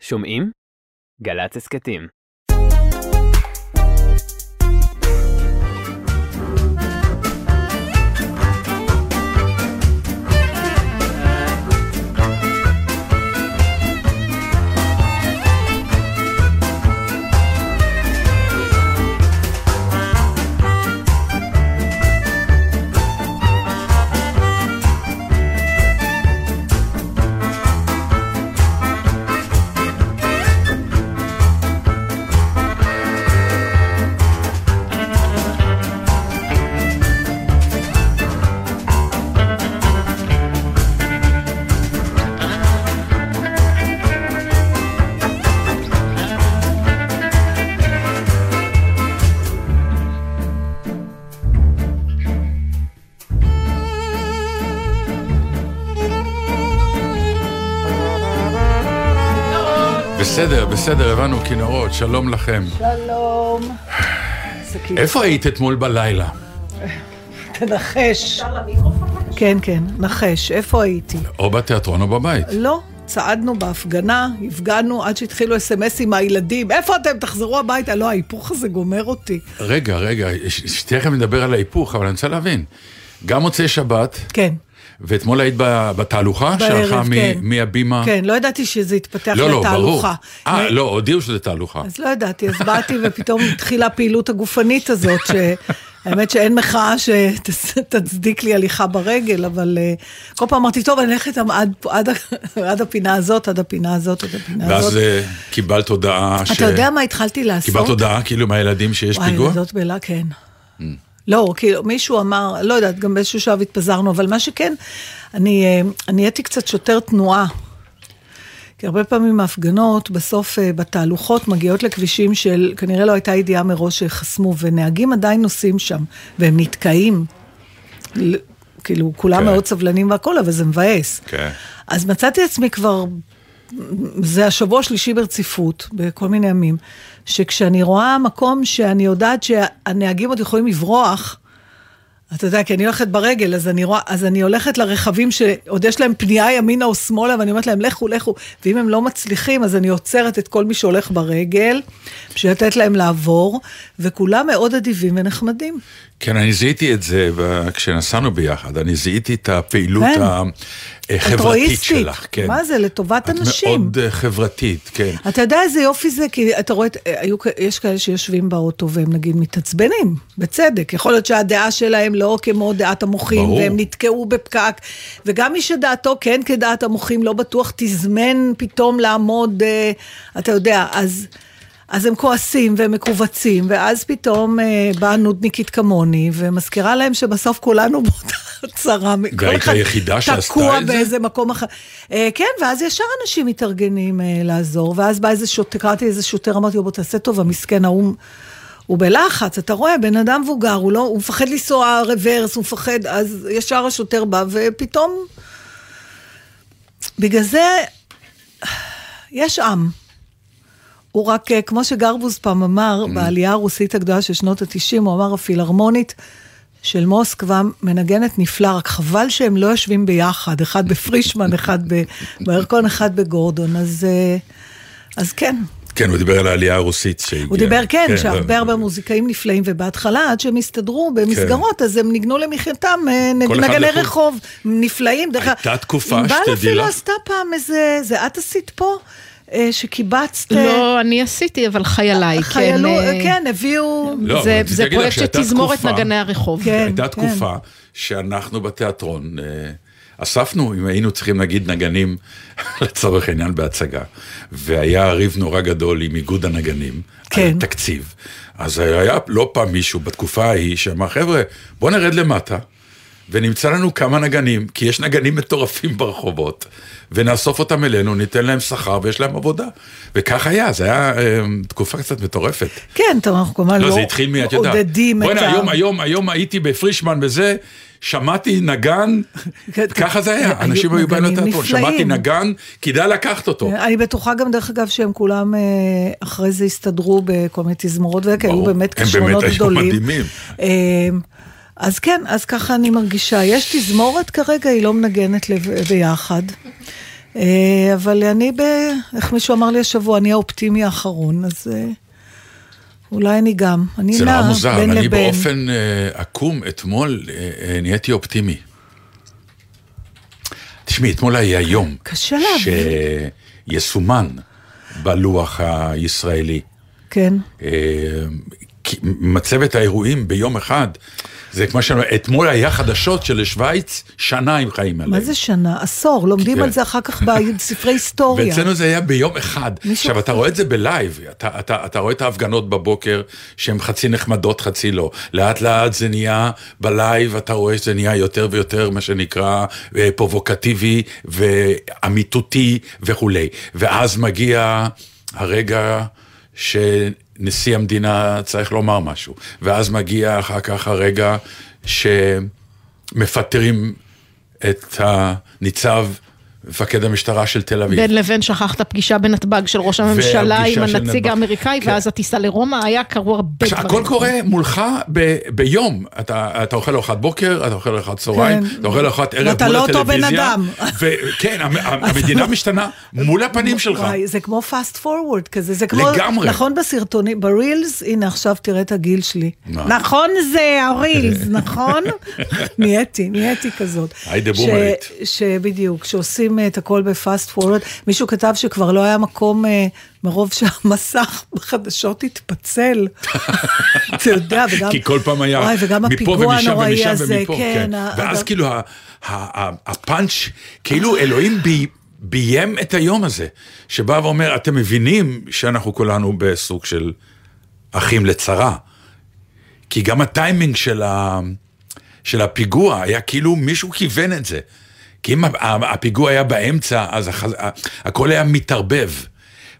שומעים? גל"צ הסכתים. בסדר, בסדר, הבנו כינורות, שלום לכם. שלום. איפה היית אתמול בלילה? תנחש. כן, כן, נחש. איפה הייתי? או בתיאטרון או בבית. לא, צעדנו בהפגנה, הפגנו עד שהתחילו אס.אם.אסים מהילדים. איפה אתם? תחזרו הביתה. לא, ההיפוך הזה גומר אותי. רגע, רגע, תכף נדבר על ההיפוך, אבל אני רוצה להבין. גם מוצאי שבת, כן, ואתמול היית בתהלוכה בערב, כן. מהבימה? כן, לא ידעתי שזה יתפתח לא, לא, ברור. לתהלוכה. אה, לא, הודיעו שזה תהלוכה. אז לא ידעתי, אז באתי ופתאום התחילה הפעילות הגופנית הזאת, שהאמת שאין מחאה שתצדיק לי הליכה ברגל, אבל אה, כל פעם אמרתי, טוב, אני הולכת עד, עד, עד הפינה הזאת, עד הפינה הזאת, עד הפינה הזאת. ואז אה, קיבלת הודעה ש... אתה יודע מה התחלתי לעשות? קיבלת הודעה כאילו מהילדים שיש וואי, פיגוע? ילדות באלה, כן. לא, כאילו, מישהו אמר, לא יודעת, גם באיזשהו שלב התפזרנו, אבל מה שכן, אני אה, נהייתי קצת שוטר תנועה. כי הרבה פעמים ההפגנות, בסוף אה, בתהלוכות, מגיעות לכבישים של, כנראה לא הייתה ידיעה מראש שחסמו, ונהגים עדיין נוסעים שם, והם נתקעים. כאילו, כולם כן. מאוד סבלנים והכול, אבל זה מבאס. כן. אז מצאתי עצמי כבר, זה השבוע השלישי ברציפות, בכל מיני ימים, שכשאני רואה מקום שאני יודעת שהנהגים עוד יכולים לברוח, אתה יודע, כי אני הולכת ברגל, אז אני, רואה, אז אני הולכת לרכבים שעוד יש להם פנייה ימינה או שמאלה, ואני אומרת להם, לכו, לכו. ואם הם לא מצליחים, אז אני עוצרת את כל מי שהולך ברגל, בשביל לתת להם לעבור, וכולם מאוד אדיבים ונחמדים. כן, אני זיהיתי את זה כשנסענו ביחד, אני זיהיתי את הפעילות כן. החברתית. שלך. כן. מה זה, לטובת אנשים. את מאוד אה, חברתית, כן. אתה יודע איזה יופי זה? כי אתה רואה, את- היו, יש כאלה שיושבים באוטו והם נגיד מתעצבנים, בצדק. יכול להיות שהדעה שלהם לא כמו דעת המוחים, ברור. והם נתקעו בפקק. וגם מי שדעתו כן כדעת המוחים, לא בטוח תזמן פתאום לעמוד, אה, אתה יודע, אז... אז הם כועסים והם מכווצים, ואז פתאום אה, באה נודניקית כמוני, ומזכירה להם שבסוף כולנו באותה צרה. כל והיית אחד היחידה שעשתה את זה? באיזה מקום אחר. אה, כן, ואז ישר אנשים מתארגנים אה, לעזור, ואז בא איזה שוטר, קראתי איזה שוטר, אמרתי לו, בוא תעשה טוב, המסכן ההוא, הוא בלחץ, אתה רואה, בן אדם מבוגר, הוא לא, הוא מפחד לנסוע רוורס, הוא מפחד, אז ישר השוטר בא, ופתאום, בגלל זה, יש עם. הוא רק, אה, כמו שגרבוז פעם אמר, Mm. בעלייה הרוסית הגדולה של שנות ה-90, הוא אמר, הפילהרמונית של מוסקבה מנגנת נפלא, רק חבל שהם לא יושבים ביחד, אחד בפרישמן, אחד בירקון, אחד בגורדון, אז, אה, אז כן. כן, הוא דיבר על העלייה הרוסית שהגיעה. הוא דיבר, כן, לא, שהרבה הרבה מוזיקאים נפלאים, ובהתחלה, עד שהם הסתדרו במסגרות, אז הם ניגנו למחייתם אה, כן. נגני. רחוב, נפלאים. דרך הייתה אגב, תקופה, ענבל שתדעי אפילו לך. עשתה פעם איזה, זה את עשית פה? אה, שקיבצת... אה, לא, אני עשיתי, אבל חייליי, כן. חיילו, אה, כן, הביאו... לא, זה- להגיד פרויקט של תזמורת נגני הרחוב. כן. הייתה תקופה שאנחנו בתיאטרון אה, אספנו, אם היינו צריכים נגיד נגנים לצורך העניין בהצגה, והיה ריב נורא גדול עם איגוד הנגנים, כן. על תקציב. אז היה לא פעם מישהו בתקופה ההיא שאמר, חבר'ה, בוא נרד למטה. ונמצא לנו כמה נגנים, כי יש נגנים מטורפים ברחובות, ונאסוף אותם אלינו, ניתן להם שכר ויש להם עבודה. וכך היה, זו הייתה אה, תקופה קצת מטורפת. כן, טוב, אנחנו כמובן לא, לא זה התחיל מ... את יודעת. עודדים את בוא'נה, ה... היום, היום, היום הייתי בפרישמן וזה, שמעתי נגן, כן, ככה זה היה, אנשים היו באים לתיאטרון. שמעתי נגן, כדאי לקחת אותו. אני בטוחה גם, דרך אגב, שהם כולם אה, אחרי זה הסתדרו בכל מיני תזמורות וכאלה, היו ברור, באמת הם כישרונות באמת היו גדולים. מדהימים. אז כן, אז ככה אני מרגישה. יש תזמורת כרגע, היא לא מנגנת לב- ביחד. אה, אבל אני ב... איך מישהו אמר לי השבוע, אני האופטימי האחרון, אז אה, אולי אני גם. אני זה נורא מוזר, בין אני לבין. באופן אה, עקום אתמול אה, אה, נהייתי אופטימי. תשמעי, אתמול היה יום. קשה להבין. שיסומן בלוח הישראלי. כן. אה, מצבת האירועים ביום אחד, זה כמו שאמרנו, אתמול היה חדשות שלשוויץ שנה עם חיים עליהם. מה זה שנה? עשור, לומדים כן. על זה אחר כך בספרי היסטוריה. ואצלנו זה היה ביום אחד. עכשיו. אתה רואה את זה ב live, אתה, אתה, אתה רואה את ההפגנות בבוקר, שהן חצי נחמדות, חצי לא. לאט לאט זה נהיה, ב live אתה רואה שזה נהיה יותר ויותר, מה שנקרא, אה, פרובוקטיבי ואלימותי וכולי. ואז מגיע הרגע שנשיא המדינה צריך לומר משהו. ואז מגיע אחר כך הרגע שמפטרים את הניצב, מפקד המשטרה של תל אביב. בין לבין שכחת פגישה בנתב"ג של ראש הממשלה עם הנציג נתב"ג. האמריקאי, כן. ואז הטיסה לרומא, היה קרו הרבה עכשיו, דברים. הכל קורה מולך ב, ביום. אתה, אתה אוכל ארוחת בוקר, אתה אוכל ארוחת צהריים, כן. אתה אוכל ארוחת ערב ואתה מול לא אותו בן הטלוויזיה. אדם. וכן, המ- המדינה משתנה מול הפנים שלך. וואי, זה כמו פאסט פורוורד כזה, זה כמו, לגמרי. נכון בסרטונים, ברילס, הנה עכשיו תראה את הגיל שלי. מה? נכון זה הרילס, נכון? נהייתי, נהייתי כזאת. היידה ש- בומרית. שבדיוק, שעושים אה, את הכל בפאסט פורוורד, מישהו כתב שכבר לא היה מקום אה, מרוב שהמסך בחדשות התפצל. אתה יודע, וגם... כי כל פעם היה מפה ומשם ומשם הזה, ומפה, כן. ה- ואז כאילו הפאנץ', כאילו אלוהים בי- ביים את היום הזה, שבא ואומר, אתם מבינים שאנחנו כולנו בסוג של אחים לצרה. כי גם הטיימינג של, ה... של הפיגוע היה כאילו מישהו כיוון את זה. כי אם הפיגוע היה באמצע, אז הח... ה- הכל היה מתערבב.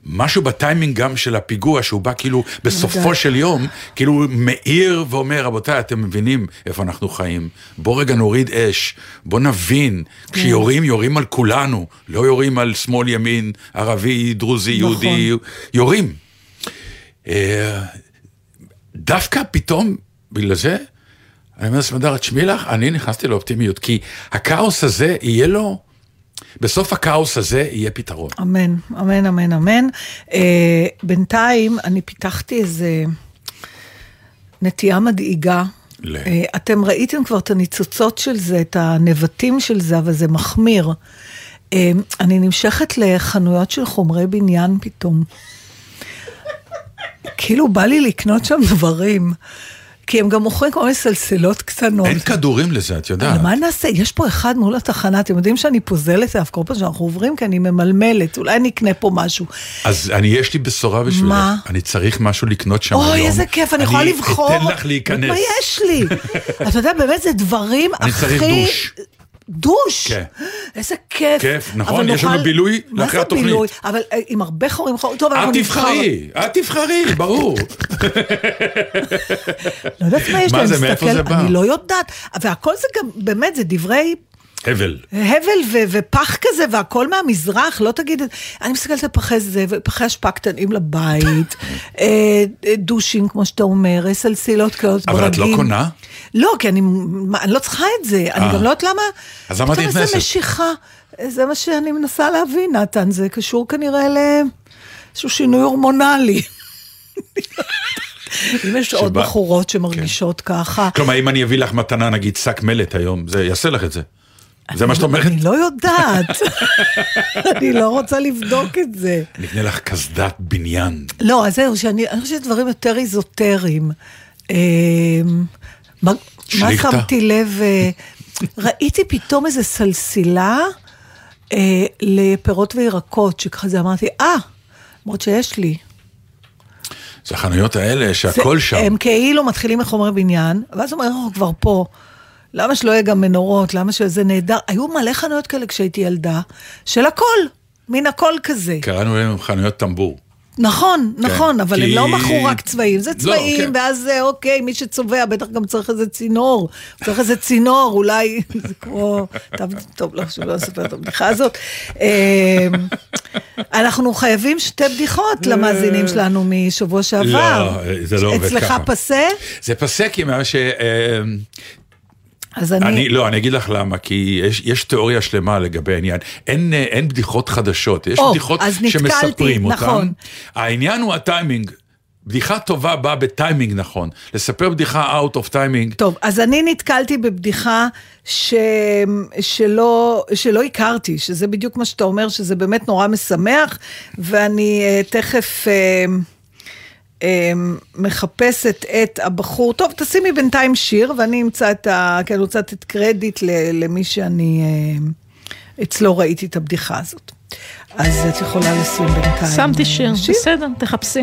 משהו בטיימינג גם של הפיגוע, שהוא בא כאילו בסופו בוודאי. של יום, כאילו מאיר ואומר, רבותיי, אתם מבינים איפה אנחנו חיים. בוא רגע נוריד אש, בוא נבין, כשיורים, יורים על כולנו, לא יורים על שמאל, ימין, ערבי, דרוזי, יהודי, יורים. אה, דווקא פתאום, בגלל זה, אני אומר לסמדר, תשמעי לך, אני נכנסתי לאופטימיות, כי הכאוס הזה יהיה לו, בסוף הכאוס הזה יהיה פתרון. אמן, אמן, אמן, אמן. אה, בינתיים אני פיתחתי איזה נטייה מדאיגה. ל- אה, אתם ראיתם כבר את הניצוצות של זה, את הנבטים של זה, אבל זה מחמיר. אה, אני נמשכת לחנויות של חומרי בניין פתאום. כאילו בא לי לקנות שם דברים. כי הם גם מוכרים כל מיני סלסלות קטנות. אין כדורים לזה, את יודעת. מה נעשה? יש פה אחד מול התחנה, אתם יודעים שאני פוזלת אליו כל פעם שאנחנו עוברים, כי אני ממלמלת, אולי אני אקנה פה משהו. אז אני, יש לי בשורה בשבילך. מה? אני צריך משהו לקנות שם היום. אוי, איזה כיף, אני יכולה לבחור. אני אתן לך להיכנס. מה יש לי? אתה יודע, באמת, זה דברים אני הכי... צריך דוש. דוש? כן. איזה כיף. כיף, נכון, יש לנו בילוי מה לאחרי זה התוכנית. בילוי? אבל אה, עם הרבה חורים חורים. טוב, אנחנו את נבחר. תבחרי, את תבחרי, ברור. לא יודעת מה יש מה להם, זה, מסתכל, זה? אני לא יודעת. והכל זה גם, באמת, זה דברי הבל. הבל ו- ופח כזה, והכל מהמזרח, לא תגיד, אני מסתכלת על פחי זה, ופחי אשפה קטנים לבית, אה, אה, דושים, כמו שאתה אומר, סלסילות כאלה, אבל את לא קונה? לא, כי אני, מה, אני לא צריכה את זה, אני אה. גם לא יודעת למה, אז למה את נכנסת? איזה משיכה, זה מה שאני מנסה להבין, נתן, זה קשור כנראה לאיזשהו שינוי הורמונלי. אם יש עוד שבא- בחורות שמרגישות ככה, כלומר, אם אני אביא לך מתנה, נגיד, שק מלט היום, זה יעשה לך את זה. זה מה שאת אומרת? אני לא יודעת, אני לא רוצה לבדוק את זה. אני אקנה לך קסדת בניין. לא, אז זהו, שאני אני חושבת דברים יותר איזוטריים. אה, מה. שמתי לב, אה, ראיתי פתאום איזו סלסילה אה, לפירות וירקות, שככה אמרתי, אה, למרות שיש לי. זה החנויות האלה זה- שהכל שם. הם כאילו מתחילים מחומרי בניין, ואז אומרים, אנחנו כבר פה. למה שלא יהיה גם מנורות? למה שזה נהדר? היו מלא חנויות כאלה כשהייתי ילדה, של הכל, מין הכל כזה. קראנו להם חנויות טמבור. נכון, נכון, אבל הם כי- לא מכרו רק צבעים, זה לא, צבעים, כן. ואז אוקיי, מי שצובע בטח גם צריך איזה צינור, צריך איזה צינור, אולי זה כמו, טוב, טוב, לא חשוב, לא אספר את הבדיחה הזאת. אמ, אנחנו חייבים שתי בדיחות למאזינים שלנו משבוע שעבר. לא, זה לא עובד אצלך ככה. פסה? זה פסק עם מה ש... אה, אז אני... אני, לא, אני אגיד לך למה, כי יש, יש תיאוריה שלמה לגבי העניין. אין, אה, אין בדיחות חדשות, יש או, בדיחות שמספרים אותן. נכון. העניין הוא הטיימינג. בדיחה טובה באה בטיימינג נכון. לספר בדיחה out of timing, טוב, אז אני נתקלתי בבדיחה ש... שלא, שלא הכרתי, שזה בדיוק מה שאתה אומר, שזה באמת נורא משמח, ואני uh, תכף uh, מחפשת את הבחור. טוב, תשימי בינתיים שיר, ואני אמצא את ה... אני רוצה לתת קרדיט ל- למי שאני uh, אצלו ראיתי את הבדיחה הזאת. אז את יכולה לשים בינתיים. שמתי אה, שיר, בסדר, תחפשי.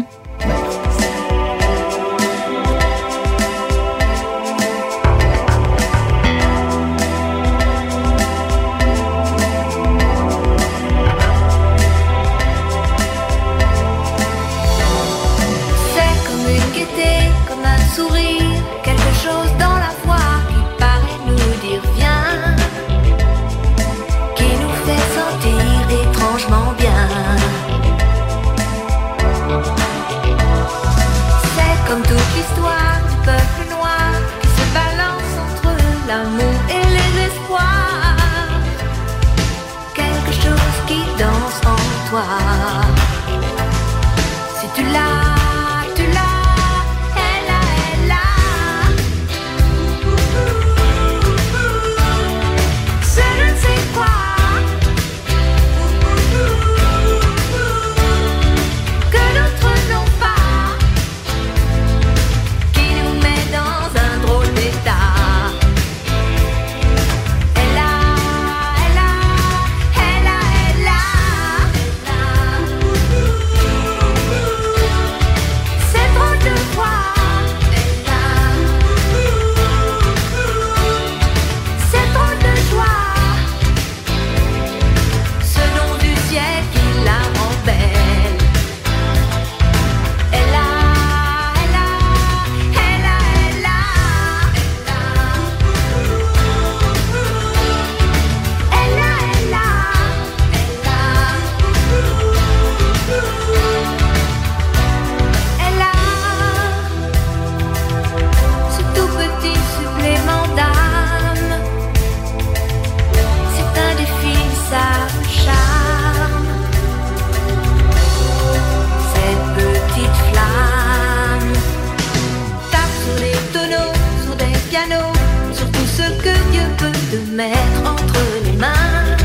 Mettre entre les mains.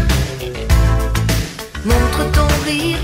Montre ton rire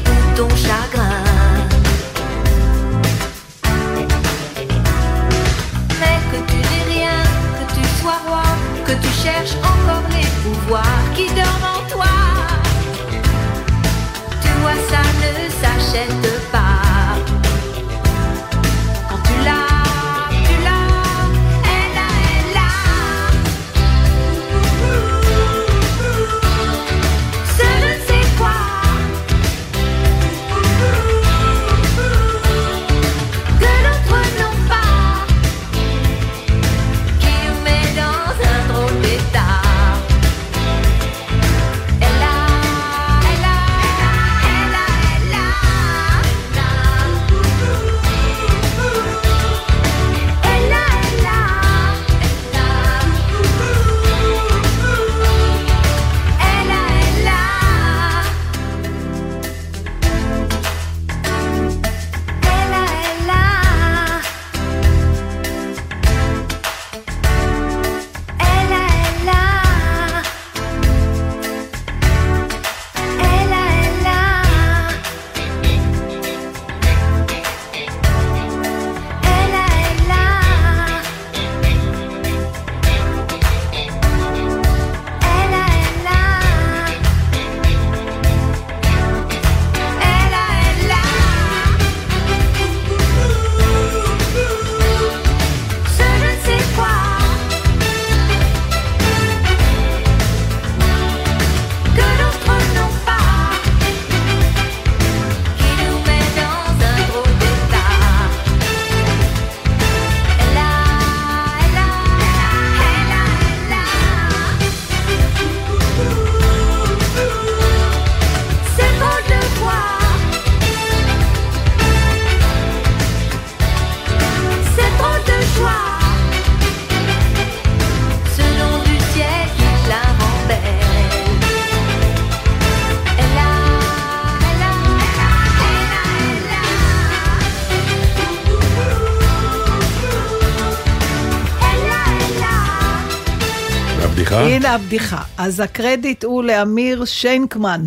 הבדיחה. אז הקרדיט הוא לאמיר שיינקמן.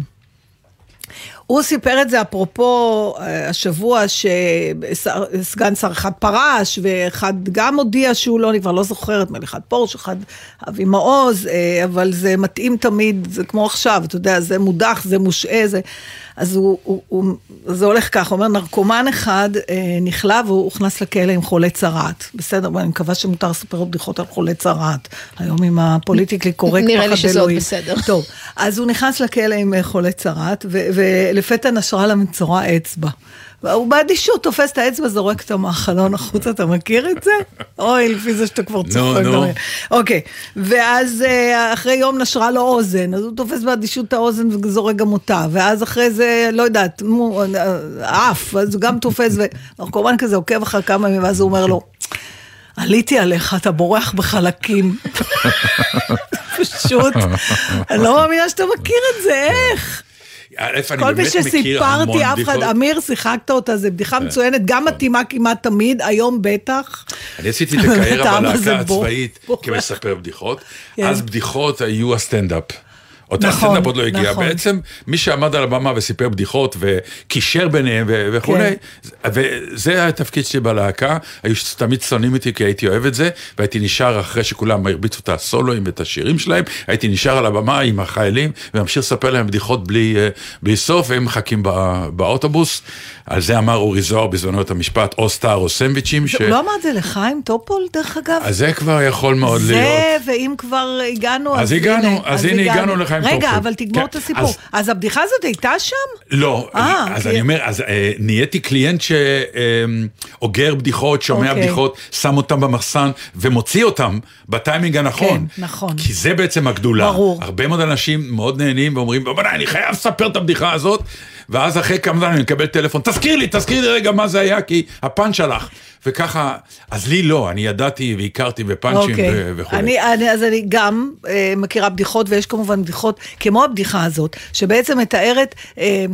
הוא סיפר את זה אפרופו אה, השבוע שסגן שר אחד פרש, ואחד גם הודיע שהוא לא, אני כבר לא זוכרת, אחד פורש, אחד אבי מעוז, אה, אבל זה מתאים תמיד, זה כמו עכשיו, אתה יודע, זה מודח, זה מושעה, זה... אז הוא, הוא, הוא, זה הולך ככה, הוא אומר, נרקומן אחד אה, נכלא והוא הוכנס לכלא עם חולה צרעת. בסדר, אני מקווה שמותר לספר בדיחות על חולה צרעת. היום עם הפוליטיקלי קורקט, נראה לי שזה עוד. בסדר. טוב, אז הוא נכנס לכלא עם אה, חולה צרעת, ולפתע נשרה לה מצורע אצבע. והוא באדישות תופס את האצבע, זורק אותה מהחלון החוצה, אתה מכיר את זה? אוי, לפי זה שאתה כבר צוחק. נו. אוקיי, ואז אה, אחרי יום נשרה לו אוזן, אז הוא תופס באדישות את האוזן וזורק גם אותה, ואז אחרי זה, לא יודעת, אה, אף, אז הוא גם תופס, ונרקומן כזה עוקב אחר כמה ימים, ואז הוא אומר לו, עליתי עליך, אתה בורח בחלקים. פשוט, אני לא מאמינה שאתה מכיר את זה, איך? כל מי שסיפרתי, אף אחד. כן. אמיר, שיחקת אותה, זו בדיחה מצוינת, גם מתאימה כמעט תמיד, היום בטח. אני עשיתי את הקריירה בלהקה הצבאית. כמספר בדיחות, כן. אז בדיחות היו הסטנדאפ. אותו נכון, הסטנדאפ עוד לא הגיע. נכון. בעצם מי שעמד על הבמה וסיפר בדיחות וקישר ביניהם ו- וכולי, כן. וזה התפקיד שלי בלהקה, היו תמיד שונאים אותי כי הייתי אוהב את זה, והייתי נשאר אחרי שכולם הרביצו את הסולואים ואת השירים שלהם, הייתי נשאר על הבמה עם החיילים וממשיך לספר להם בדיחות בלי, אה, בלי סוף, והם מחכים בא- באוטובוס. על זה אמר אורי זוהר בזמנו את המשפט, או star או sandwich ים. ש- הוא לא אמר את זה לחיים טופול, דרך אגב? אז זה כבר יכול מאוד להיות. זה, ואם כבר הגענו, אז הגענו, אז הנה הגענו לחיים רגע, טופול. אבל תגמור כן, את הסיפור. אז- אז הבדיחה הזאת הייתה שם? לא, אה, אז כי- אני אומר, אז אה, נהייתי קליינט שאוגר בדיחות, שומע אוקיי. בדיחות, שם אותם במחסן ומוציא אותם בטיימינג הנכון. כן, נכון. כי זה בעצם הגדולה. ברור. הרבה מאוד אנשים מאוד נהנים ואומרים, בוא'נה, אני חייב לספר את הבדיחה הזאת, ואז אחרי כמה זמן אני מקבל טלפון, תזכיר לי, תזכיר לי רגע מה זה היה, כי הפאנץ' הלך. וככה, אז לי לא, אני ידעתי והכרתי בפאנצ'ים אוקיי. ו- וכולי. אני, אני, אז אני גם אה, מכירה בדיחות, ויש כמובן בדיחות כמו הבדיחה הזאת, שבעצם מתארת אה,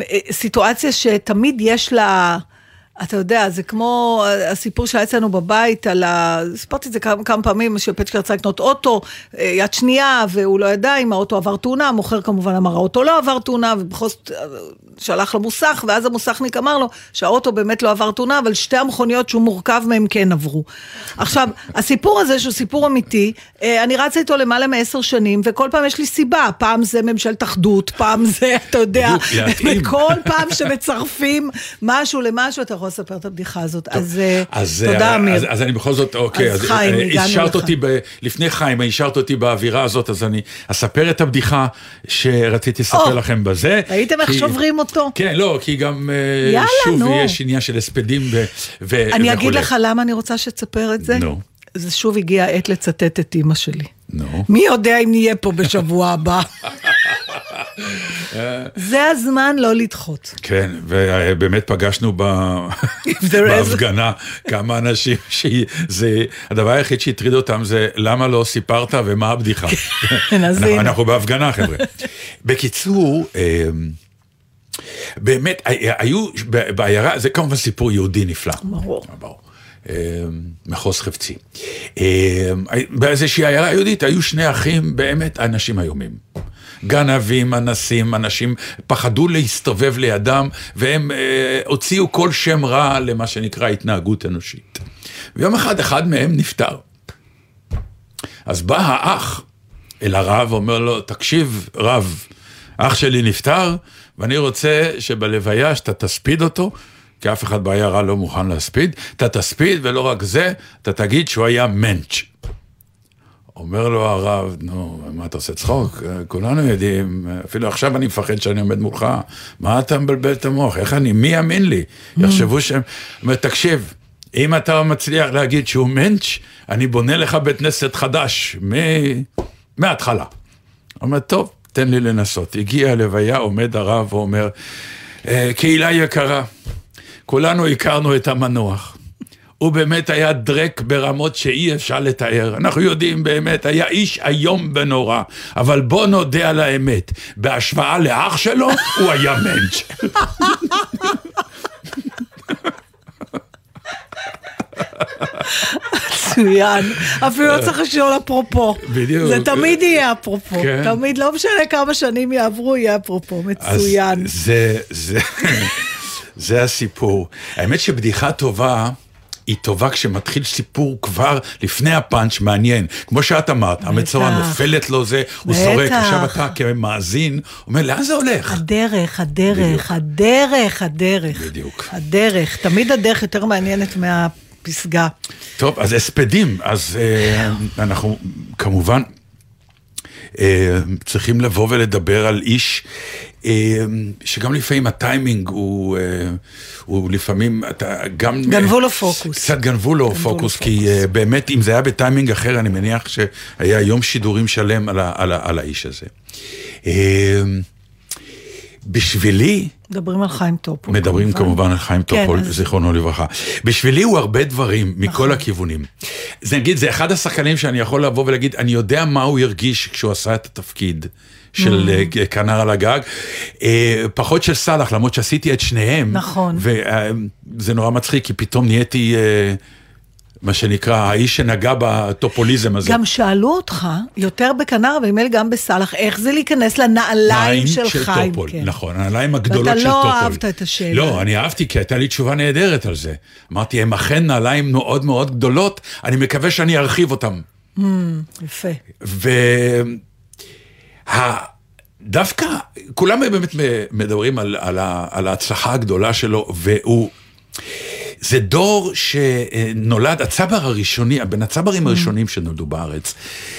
אה, סיטואציה שתמיד יש לה... אתה יודע, זה כמו הסיפור שהיה אצלנו בבית על ה... סיפרתי את זה כמה, כמה פעמים, שפצ'קר רצה לקנות אוטו, אה, יד שנייה, והוא לא ידע אם האוטו עבר תאונה, המוכר כמובן אמר, האוטו לא עבר תאונה, ובכל זאת אה, שלח למוסך, ואז המוסכניק אמר לו שהאוטו באמת לא עבר תאונה, אבל שתי המכוניות שהוא מורכב מהם כן עברו. עכשיו, הסיפור הזה, שהוא סיפור אמיתי, אה, אני רצה איתו למעלה מעשר שנים, וכל פעם יש לי סיבה, פעם זה ממשלת אחדות, פעם זה, אתה יודע. וכל פעם שמצרפים משהו למשהו, אתה יכול לספר את הבדיחה הזאת. אז אה, אז, תודה, אה, אמיר. אז, אז אני בכל זאת, אוקיי, אז אז, חיים, אה, הגענו לך. אותי, ב, לפני חיים, השארת אותי באווירה הזאת, אז אני אספר את הבדיחה שרציתי לספר או, לכם בזה. ראיתם איך שוברים אותו? כן, לא, כי גם, אה, יאללה, שוב, נו. יש עניין של הספדים ו, ו, אני אגיד. לך למה אני רוצה שתספר את זה. נו. זה שוב הגיע העת לצטט את אימא שלי. נו. מי יודע אם נהיה פה בשבוע הבא. זה הזמן לא לדחות. כן, ובאמת פגשנו בהפגנה כמה אנשים שזה, הדבר היחיד שהטריד אותם זה למה לא סיפרת ומה הבדיחה. כן, אנחנו, בהפגנה חבר'ה. בקיצור, אמ, באמת, היו בעיירה, זה כמובן סיפור יהודי נפלא. ברור. ברור. אמ, מחוז חפצי. אמ, באיזושהי עיירה יהודית היו שני אחים, באמת אנשים איומים. גנבים, אנסים, אנשים פחדו להסתובב לידם, והם אה, הוציאו כל שם רע למה שנקרא התנהגות אנושית. ויום אחד, אחד מהם נפטר. אז בא האח אל הרב, אומר לו, תקשיב, רב, אח שלי נפטר, ואני רוצה שבלוויה שאתה תספיד אותו, כי אף אחד בעיירה לא מוכן להספיד, אתה תספיד, ולא רק זה, אתה תגיד שהוא היה מענץ'. אומר לו הרב, נו, מה אתה עושה צחוק? כולנו יודעים, אפילו עכשיו אני מפחד שאני עומד מולך, מה אתה מבלבל את המוח? איך אני, מי יאמין לי? יחשבו שהם... אומר, תקשיב, אם אתה מצליח להגיד שהוא מענץ', אני בונה לך בית כנסת חדש, מ... מההתחלה. אומר, טוב, תן לי לנסות. הגיע הלוויה, עומד הרב ואומר, "אה, קהילה יקרה, כולנו הכרנו את המנוח. הוא באמת היה דרק ברמות שאי אפשר לתאר. אנחנו יודעים באמת, היה איש איום ונורא, אבל בוא נודה על האמת, בהשוואה לאח שלו, הוא היה מענץ'. מצוין. אפילו לא צריך לשאול אפרופו. בדיוק. זה תמיד יהיה אפרופו. כן. תמיד, לא משנה כמה שנים יעברו, יהיה אפרופו. מצוין. זה, זה, זה הסיפור. האמת שבדיחה טובה... היא טובה כשמתחיל סיפור כבר לפני הפאנץ' מעניין. כמו שאת אמרת, המצורע נופלת לו זה, הוא. זורק, עכשיו אתה כמאזין, אומר, לאן זה הולך? הדרך, הדרך, בדיוק. הדרך, הדרך. בדיוק. הדרך. תמיד הדרך יותר מעניינת מהפסגה. טוב, אז הספדים, אז אה, אנחנו כמובן אה, צריכים לבוא ולדבר על איש שגם לפעמים הטיימינג הוא, אה, הוא לפעמים, אתה גם... גנבו לו פוקוס. קצת גנבו לו גנבו לו פוקוס, כי פוקוס. אה, באמת, אם זה היה בטיימינג אחר, אני מניח שהיה יום שידורים שלם על, ה, על, ה, על האיש הזה. אה, בשבילי, מדברים על חיים טופול. מדברים כמובן על חיים כן, טופול, אז- זיכרונו לברכה. בשבילי הוא הרבה דברים, מכל הכיוונים. זה נגיד, זה אחד השחקנים שאני יכול לבוא ולהגיד, אני יודע מה הוא הרגיש כשהוא עשה את התפקיד. של Mm. אה, כנר על הגג, אה, פחות של סאלח, למרות שעשיתי את שניהם. נכון. וזה נורא מצחיק, כי פתאום נהייתי, אה, מה שנקרא, האיש שנגע בטופוליזם הזה. גם שאלו אותך, יותר בכנר, ונדמה לי גם בסאלח, איך זה להיכנס לנעליים נעליים של חיים. טופול, כן. נכון, הנעליים הגדולות ואתה של לא טופול. אהבת את השאלה. לא, אני אהבתי, כי הייתה לי תשובה נהדרת על זה. אמרתי, הם אכן נעליים מאוד מאוד גדולות, אני מקווה שאני ארחיב אותם. יפה. ודווקא, כולם באמת מדברים על, על, ה- על ההצלחה הגדולה שלו, והוא... זה דור שנולד, הצבר הראשוני, בין הצברים הראשונים שנולדו בארץ,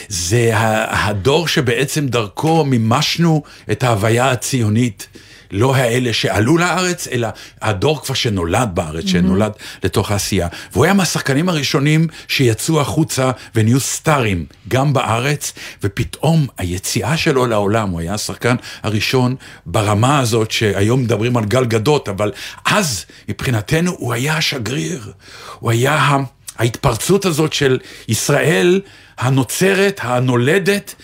זה הדור שבעצם דרכו מימשנו את ההוויה הציונית. לא האלה שעלו לארץ, אלא הדור כבר שנולד בארץ, שנולד לתוך העשייה. והוא היה מהשחקנים הראשונים שיצאו החוצה ונהיו סטארים, גם בארץ, ופתאום היציאה שלו לעולם, הוא היה השחקן הראשון ברמה הזאת, שהיום מדברים על גל גדות, אבל אז מבחינתנו הוא היה השגריר, הוא היה ה- ההתפרצות הזאת של ישראל הנוצרת, הנולדת.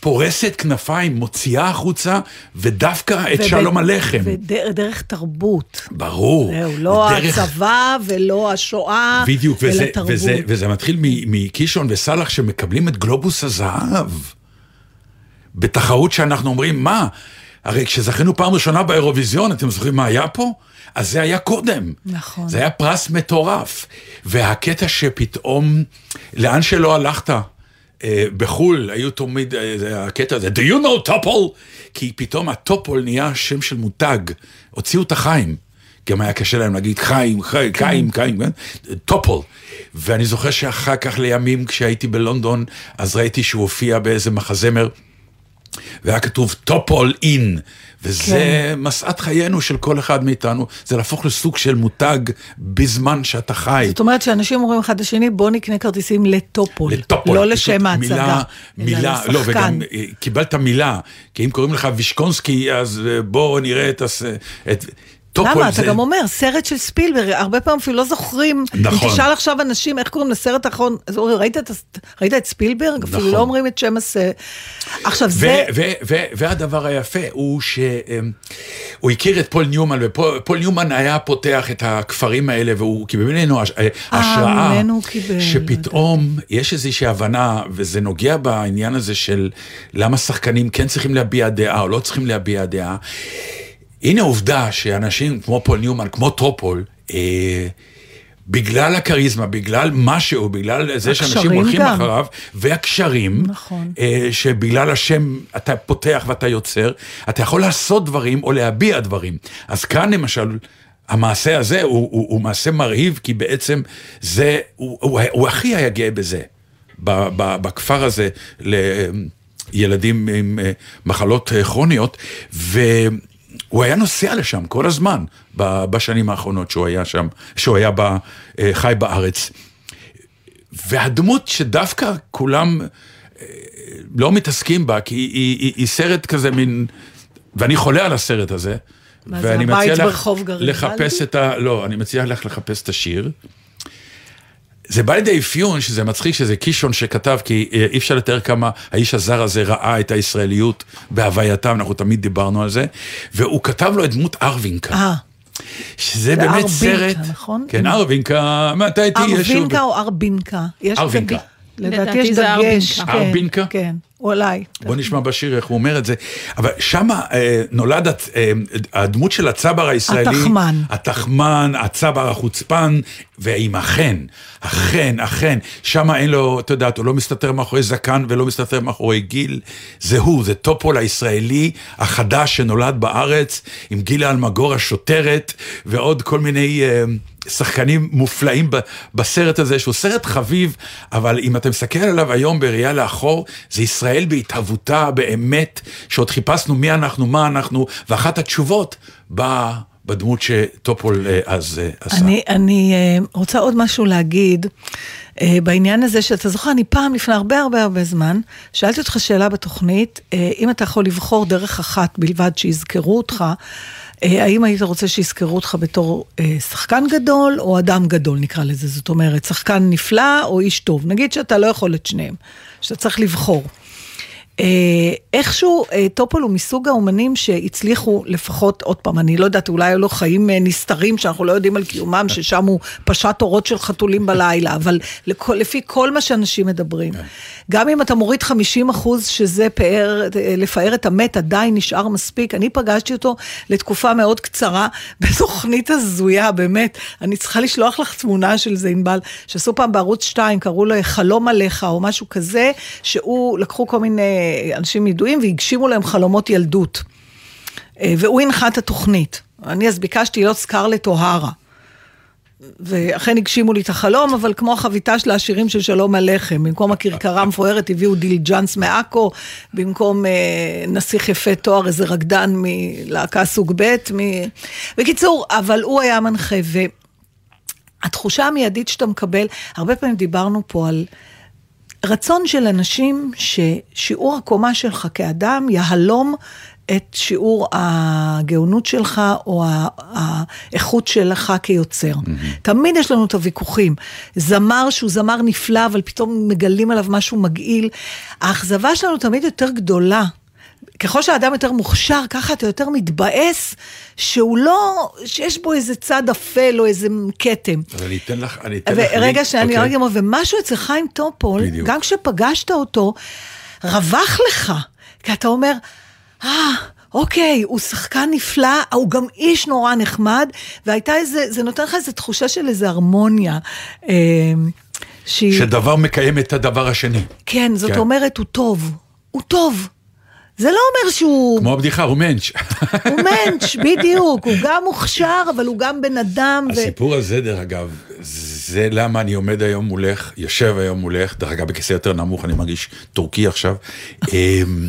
פורסת כנפיים, מוציאה החוצה, ודווקא את שלום הלחם. ודרך תרבות. ברור. זהו, לא הדרך- הצבא ולא השואה, בדיוק, אלא וזה, תרבות. וזה, וזה מתחיל מקישון וסאלח שמקבלים את גלובוס הזהב. בתחרות שאנחנו אומרים, מה? הרי כשזכינו פעם ראשונה באירוויזיון, אתם זוכרים מה היה פה? אז זה היה קודם. נכון. זה היה פרס מטורף. והקטע שפתאום, לאן שלא הלכת, בחו"ל, היו תמיד, אה, הקטע הזה, do you know טופול? כי פתאום הטופול נהיה שם של מותג, הוציאו את החיים. גם היה קשה להם להגיד חיים, חיים, חיים, חיים, כן? טופול. ואני זוכר שאחר כך לימים, כשהייתי בלונדון, אז ראיתי שהוא הופיע באיזה מחזמר, והיה כתוב טופול in. וזה כן. משאת חיינו של כל אחד מאיתנו, זה להפוך לסוג של מותג בזמן שאתה חי. זאת אומרת שאנשים אומרים אחד לשני, בוא נקנה כרטיסים לטופול. לטופול. לא לשם ההצגה. מילה, אלא מילה, לא. וגם אה, קיבלת מילה, כי אם קוראים לך וישקונסקי, אז אה, בואו נראה את... הס... את... טופול למה? זה... אתה גם אומר, סרט של ספילברג, הרבה פעמים אפילו לא זוכרים. נכון. אם תשאל עכשיו אנשים, איך קוראים לסרט האחרון, אז אומרים, ראית ראית את ספילברג? אפילו נכון. לא אומרים את שם הסרט. עכשיו, ו- זה... והדבר היפה הוא שהוא הכיר את פול ניומן, ופול ניומן היה פותח את הכפרים האלה, והוא קיבל ממנו הש- השראה, ממנו הוא קיבל. שפתאום יש איזושהי הבנה, וזה נוגע בעניין הזה של למה שחקנים כן צריכים להביע דעה או לא צריכים להביע דעה. הנה עובדה שאנשים כמו פול ניומן, כמו טופול, אה, בגלל הכריזמה, בגלל משהו, בגלל זה שאנשים הולכים גם. אחריו, והקשרים, נכון. אה, שבגלל השם אתה פותח ואתה יוצר, אתה יכול לעשות דברים או להביע דברים. אז כאן למשל, המעשה הזה הוא, הוא, הוא מעשה מרהיב, כי בעצם זה, הוא, הוא, הוא הכי היה גאה בזה, ב- ב- בכפר הזה, לילדים עם אה, מחלות אה, כרוניות, והוא היה נוסע לשם כל הזמן, בשנים האחרונות שהוא היה שם, שהוא היה ב- אה, חי בארץ. והדמות שדווקא כולם אה, לא מתעסקים בה, כי היא, היא, היא, היא סרט כזה מין, ואני חולה על הסרט הזה. מה זה, ואני הבית ברחוב גריבלדי? לחפש את ה... לא, אני מציע לך לחפש את השיר. זה בא לידי אפיון, שזה מצחיק, שזה קישון שכתב, כי אה, אי אפשר לתאר כמה האיש הזר הזה ראה את הישראליות בהווייתם, אנחנו תמיד דיברנו על זה, והוא כתב לו את דמות ארווינקה. אה, שזה באמת ארבינקה, סרט... נכון? כן, ארבינקה, מתי תהיה שוב? ארבינקה או ארבינקה? ארבינקה. דגש- לדעתי יש זה דגש. ארבינקה. כן, כן, אולי. בוא נשמע בשיר איך הוא אומר את זה. אבל שמה אה, נולד הצ- אה, הדמות של הצבר הישראלי. התחמן. התחמן, הצבר החוצפן, ועם החן, החן, החן. שמה אין לו, אתה יודעת, הוא לא מסתתר מאחורי זקן ולא מסתתר מאחורי גיל. זה הוא, זה טופול הישראלי החדש שנולד בארץ, עם גילה אלמגור השוטרת, ועוד כל מיני... אה, שחקנים מופלאים בסרט הזה, שהוא סרט חביב, אבל אם אתה מסתכל עליו היום בראייה לאחור, זה ישראל בהתהוותה באמת, שעוד חיפשנו מי אנחנו, מה אנחנו, ואחת התשובות באה בדמות שטופול אה, אז אה, עשה. אני, אני אה, רוצה עוד משהו להגיד בעניין הזה, שאתה זוכר, אני פעם, לפני הרבה הרבה הרבה זמן, שאלתי אותך שאלה בתוכנית, אם אתה יכול לבחור דרך אחת בלבד שיזכרו אותך, האם היית רוצה שיזכרו אותך בתור אה, שחקן גדול או אדם גדול, נקרא לזה, זאת אומרת, שחקן נפלא או איש טוב. נגיד שאתה לא יכול את שניהם, שאתה צריך לבחור. אה, איכשהו אה, טופול הוא מסוג האומנים שהצליחו לפחות, עוד פעם, אני לא יודעת, אולי היו לו חיים אה, נסתרים שאנחנו לא יודעים על קיומם, ששם הוא פשט אורות של חתולים בלילה, אבל לכל, לפי כל מה שאנשים מדברים, גם אם אתה מוריד 50 אחוז שזה פאר, לפאר את המת, עדיין נשאר מספיק. אני פגשתי אותו לתקופה מאוד קצרה, בתוכנית הזויה, באמת. אני צריכה לשלוח לך תמונה של זה, ענבל, שעשו פעם בערוץ 2, קראו לו חלום עליך, או משהו כזה, שהוא, לקחו כל מיני אנשים ידועים והגשימו להם חלומות ילדות. אה, והוא הנחה את התוכנית. אני אז ביקשתי להיות סקרלט אוהרה. ואכן הגשימו לי את החלום, אבל כמו החביתה של העשירים של שלום הלחם, במקום הכרכרה המפוארת הביאו דילג'אנס מעכו, במקום אה, נסיך יפה תואר, איזה רקדן מלהקה סוג ב', מ... בקיצור, אבל הוא היה מנחה, והתחושה המיידית שאתה מקבל, הרבה פעמים דיברנו פה על רצון של אנשים ששיעור הקומה שלך כאדם יהלום את שיעור הגאונות שלך או האיכות שלך כיוצר. תמיד יש לנו את הוויכוחים. זמר שהוא זמר נפלא, אבל פתאום מגלים עליו משהו מגעיל. האכזבה שלנו תמיד יותר גדולה. ככל שהאדם יותר מוכשר, ככה אתה יותר מתבאס שהוא לא, שיש בו איזה צד אפל או איזה כתם. אז אני אתן לך, אני אתן לך... ורגע, לינק, שאני אוקיי? רק אומר, ומשהו אצל חיים טופול, בדיוק. גם כשפגשת אותו, רווח לך, כי אתה אומר, אה, אוקיי, הוא שחקן נפלא, הוא גם איש נורא נחמד, והייתה איזה, זה נותן לך איזו תחושה של איזו הרמוניה. אה, שהיא, שדבר מקיים את הדבר השני. כן, זאת כן. אומרת, הוא טוב, הוא טוב. זה לא אומר שהוא... כמו הבדיחה, הוא מענץ'. הוא מענץ', בדיוק, הוא גם מוכשר, אבל הוא גם בן אדם. ו... הסיפור הזה, דרך אגב, זה למה אני עומד היום מולך, יושב היום מולך, דרך אגב, בכיסא יותר נמוך, אני מרגיש טורקי עכשיו. אמ,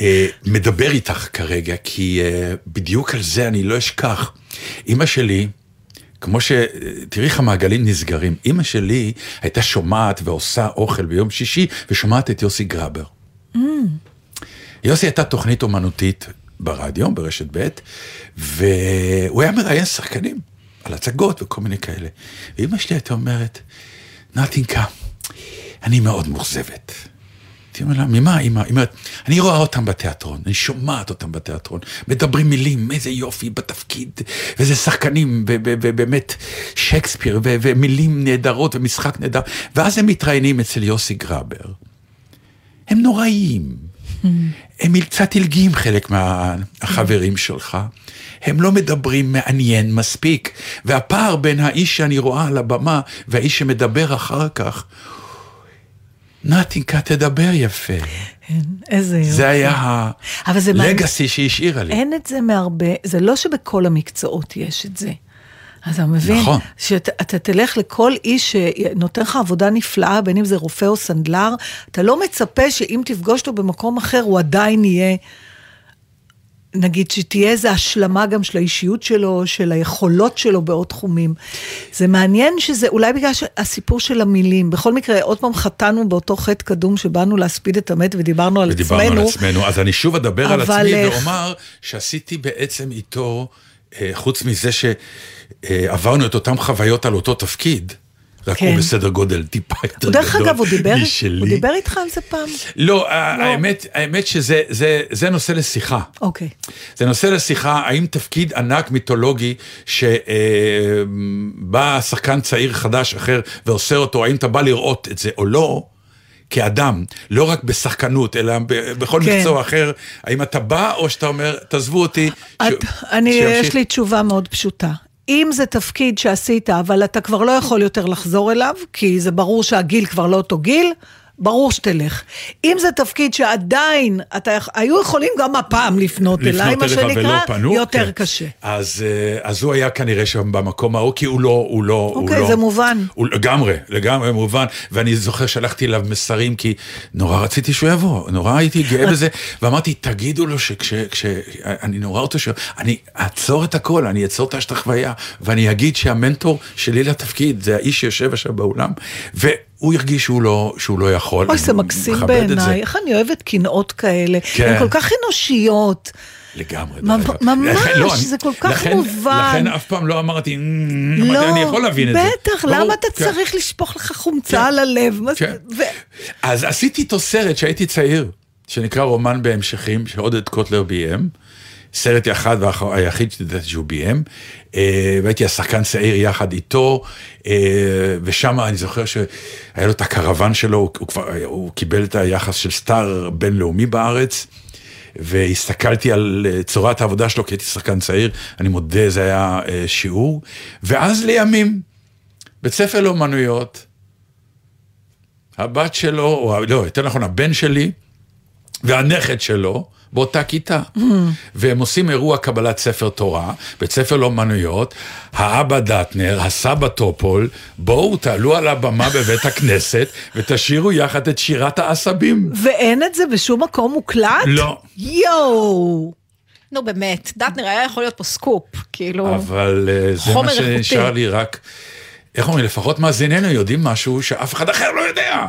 אה, מדבר איתך כרגע, כי אה, בדיוק על זה אני לא אשכח. אימא שלי, כמו ש... תראי איך המעגלים נסגרים. אימא שלי הייתה שומעת ועושה אוכל ביום שישי, ושומעת את יוסי גרבר. יוסי הייתה תוכנית אומנותית ברדיו, ברשת ב', והוא היה מראיין שחקנים על הצגות וכל מיני כאלה. ואימא שלי הייתה אומרת, נתינקה, אני מאוד מאוכזבת. הייתי אומר לה, ממה אימא? היא אומרת, אני רואה אותם בתיאטרון, אני שומעת אותם בתיאטרון, מדברים מילים, איזה יופי בתפקיד, ואיזה שחקנים, ובאמת שייקספיר, ומילים נהדרות ומשחק נהדר, ואז הם מתראיינים אצל יוסי גרבר. הם נוראיים. הם קצת הלגים חלק מהחברים שלך. הם לא מדברים מעניין מספיק. והפער בין האיש שאני רואה על הבמה והאיש שמדבר אחר כך, נתינקה, תדבר יפה. כן, איזה יופי. זה היה מעניין. הלגאסי שהיא השאירה לי. אין את זה מהרבה, זה לא שבכל המקצועות יש את זה. אז אתה מבין? נכון. שאתה אתה תלך לכל איש שנותן לך עבודה נפלאה, בין אם זה רופא או סנדלר, אתה לא מצפה שאם תפגוש אותו במקום אחר, הוא עדיין יהיה... נגיד שתהיה איזו השלמה גם של האישיות שלו, של היכולות שלו בעוד תחומים. זה מעניין שזה, אולי בגלל הסיפור של המילים. בכל מקרה, עוד פעם חטאנו באותו חטא קדום שבאנו להספיד את המת ודיברנו על ודיברנו עצמנו. על עצמנו, אז אני שוב אדבר על עצמי אה, ואומר שעשיתי בעצם איתו, חוץ מזה שעברנו את אותן חוויות על אותו תפקיד, רק כן. הוא בסדר גודל טיפה יותר הוא דרך גדול אגב, הוא דיבר, משלי. הוא דיבר איתך על זה פעם? לא, האמת, האמת שזה זה, זה נושא לשיחה. אוקיי. זה נושא לשיחה, האם תפקיד ענק מיתולוגי שבא שחקן צעיר חדש אחר ועושה אותו, האם אתה בא לראות את זה או לא, כאדם, לא רק בשחקנות, אלא בכל כן. מקצוע אחר, האם אתה בא או שאתה אומר, תעזבו אותי. את, ש- אני, שימשיך." יש לי תשובה מאוד פשוטה. אם זה תפקיד שעשית, אבל אתה כבר לא יכול יותר לחזור אליו, כי זה ברור שהגיל כבר לא אותו גיל, ברור שתלך. אם זה תפקיד שעדיין, אתה, היו יכולים גם הפעם לפנות, אליי, לפנות מה אליך ולא שנקרא, פנו, יותר כן. קשה. אז, אה, אז הוא היה כנראה שם במקום ההוא, כי הוא לא, הוא לא, הוא אוקיי, לא... זה מובן. הוא לגמרי, לגמרי מובן, ואני זוכר שלחתי אליו מסרים, כי נורא רציתי שהוא יבוא, נורא הייתי גאה בזה, ואמרתי, תגידו לו שכש... כש, אני נורא רוצה ש... אני אעצור את הכל, אני אעצור את החוויה, ואני אגיד שהמנטור שלי לתפקיד, זה האיש שיושב עכשיו באולם, והוא הרגיש שהוא לא, שהוא לא יכול. אוי, זה מקסים. בעיניי, איך אני אוהבת קנאות כאלה. כן. הן כל כך אנושיות. לגמרי. ממש, לא, זה כל כך לכן- מובן. לכן אף פעם לא אמרתי, "אמ, לא, אני יכול להבין את זה. בטח, למה אתה כן. צריך לשפוך לך חומצה כן. על הלב? כן. אז עשיתי איתו סרט שהייתי צעיר, שנקרא רומן בהמשכים, שעודד קוטלר ביים. סרט אחד והיחיד שידעתי שהוא ביים, אה, והייתי השחקן צעיר יחד איתו, אה, ושם אני זוכר שהיה לו את הקרוון שלו, הוא, כבר, הוא קיבל את היחס של סטאר בינלאומי בארץ, והסתכלתי על אה, צורת העבודה שלו, כי הייתי שחקן צעיר, אני מודה, זה היה שיעור, ואז לימים, בית ספר לאומנויות, הבת שלו, או לא, יותר נכון, הבן שלי והנכד שלו באותה כיתה. והם עושים אירוע קבלת ספר תורה, בית ספר לאומנויות, האבא דטנר, הסבא טופול, בואו תעלו על הבמה בבית הכנסת ותשאירו יחד את שירת העשבים. ואין את זה בשום מקום מוקלט? לא. יואו. נו באמת, דטנר היה יכול להיות פה סקופ, כאילו... אבל אה, זה מה. שנשאר לי רק, איך אומרים, לפחות מאזיננו יודעים משהו שאף אחד אחר לא יודע.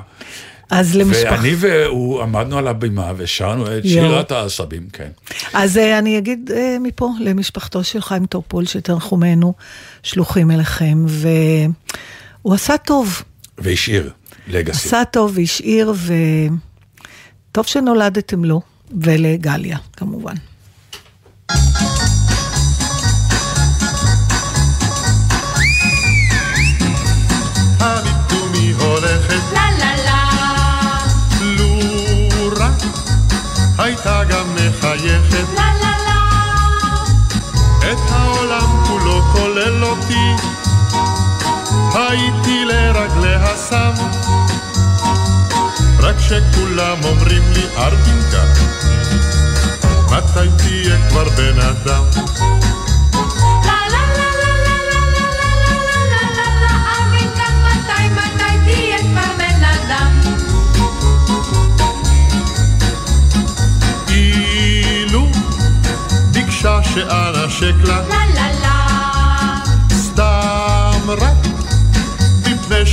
אז למשפחה. ואני והוא עמדנו על הבימה ושרנו את. שירת העשבים, כן. אז אה, אני אגיד אה, מפה למשפחתו של חיים טופול, שתנחומינו שלוחים אליכם, והוא עשה טוב, והשאיר legacy. עשה טוב והשאיר, וטוב שנולדתם לו, ולגליה, כמובן. הייתי לרגליה שם רק שכולם אומרים לי ארבינקה מתי תהיה כבר בן אדם la la la la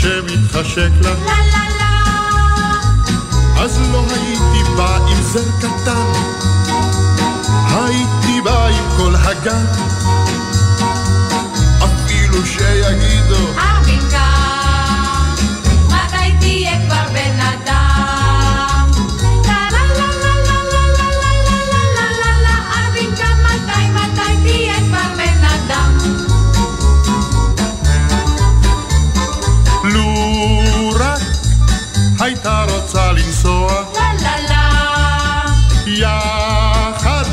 שמתחשק לה. la la la, אז לא הייתי בא עם זר קטן. הייתי בא עם כל הגן. אפילו שיגידו לנסוע La la la. יחד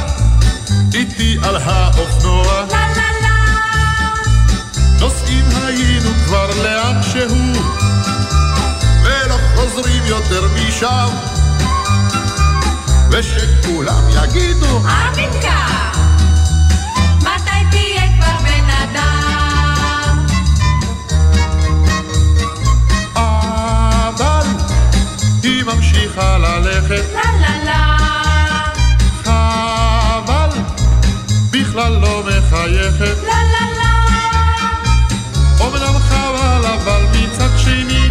איתי על האופנוע. La la la, נוסעים היינו כבר לאן שהוא ולא חוזרים יותר משם. ושכולם יגידו ארבינקה, ממשיכה ללכת. לה לה לה, חבל בכלל לא מחייכת. לה לה לה, אומנם חבל אבל מצד שני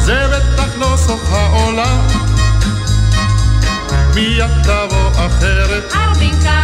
זה בטח לא סוף העולם. מיד תבוא אחרת? ארבינקה,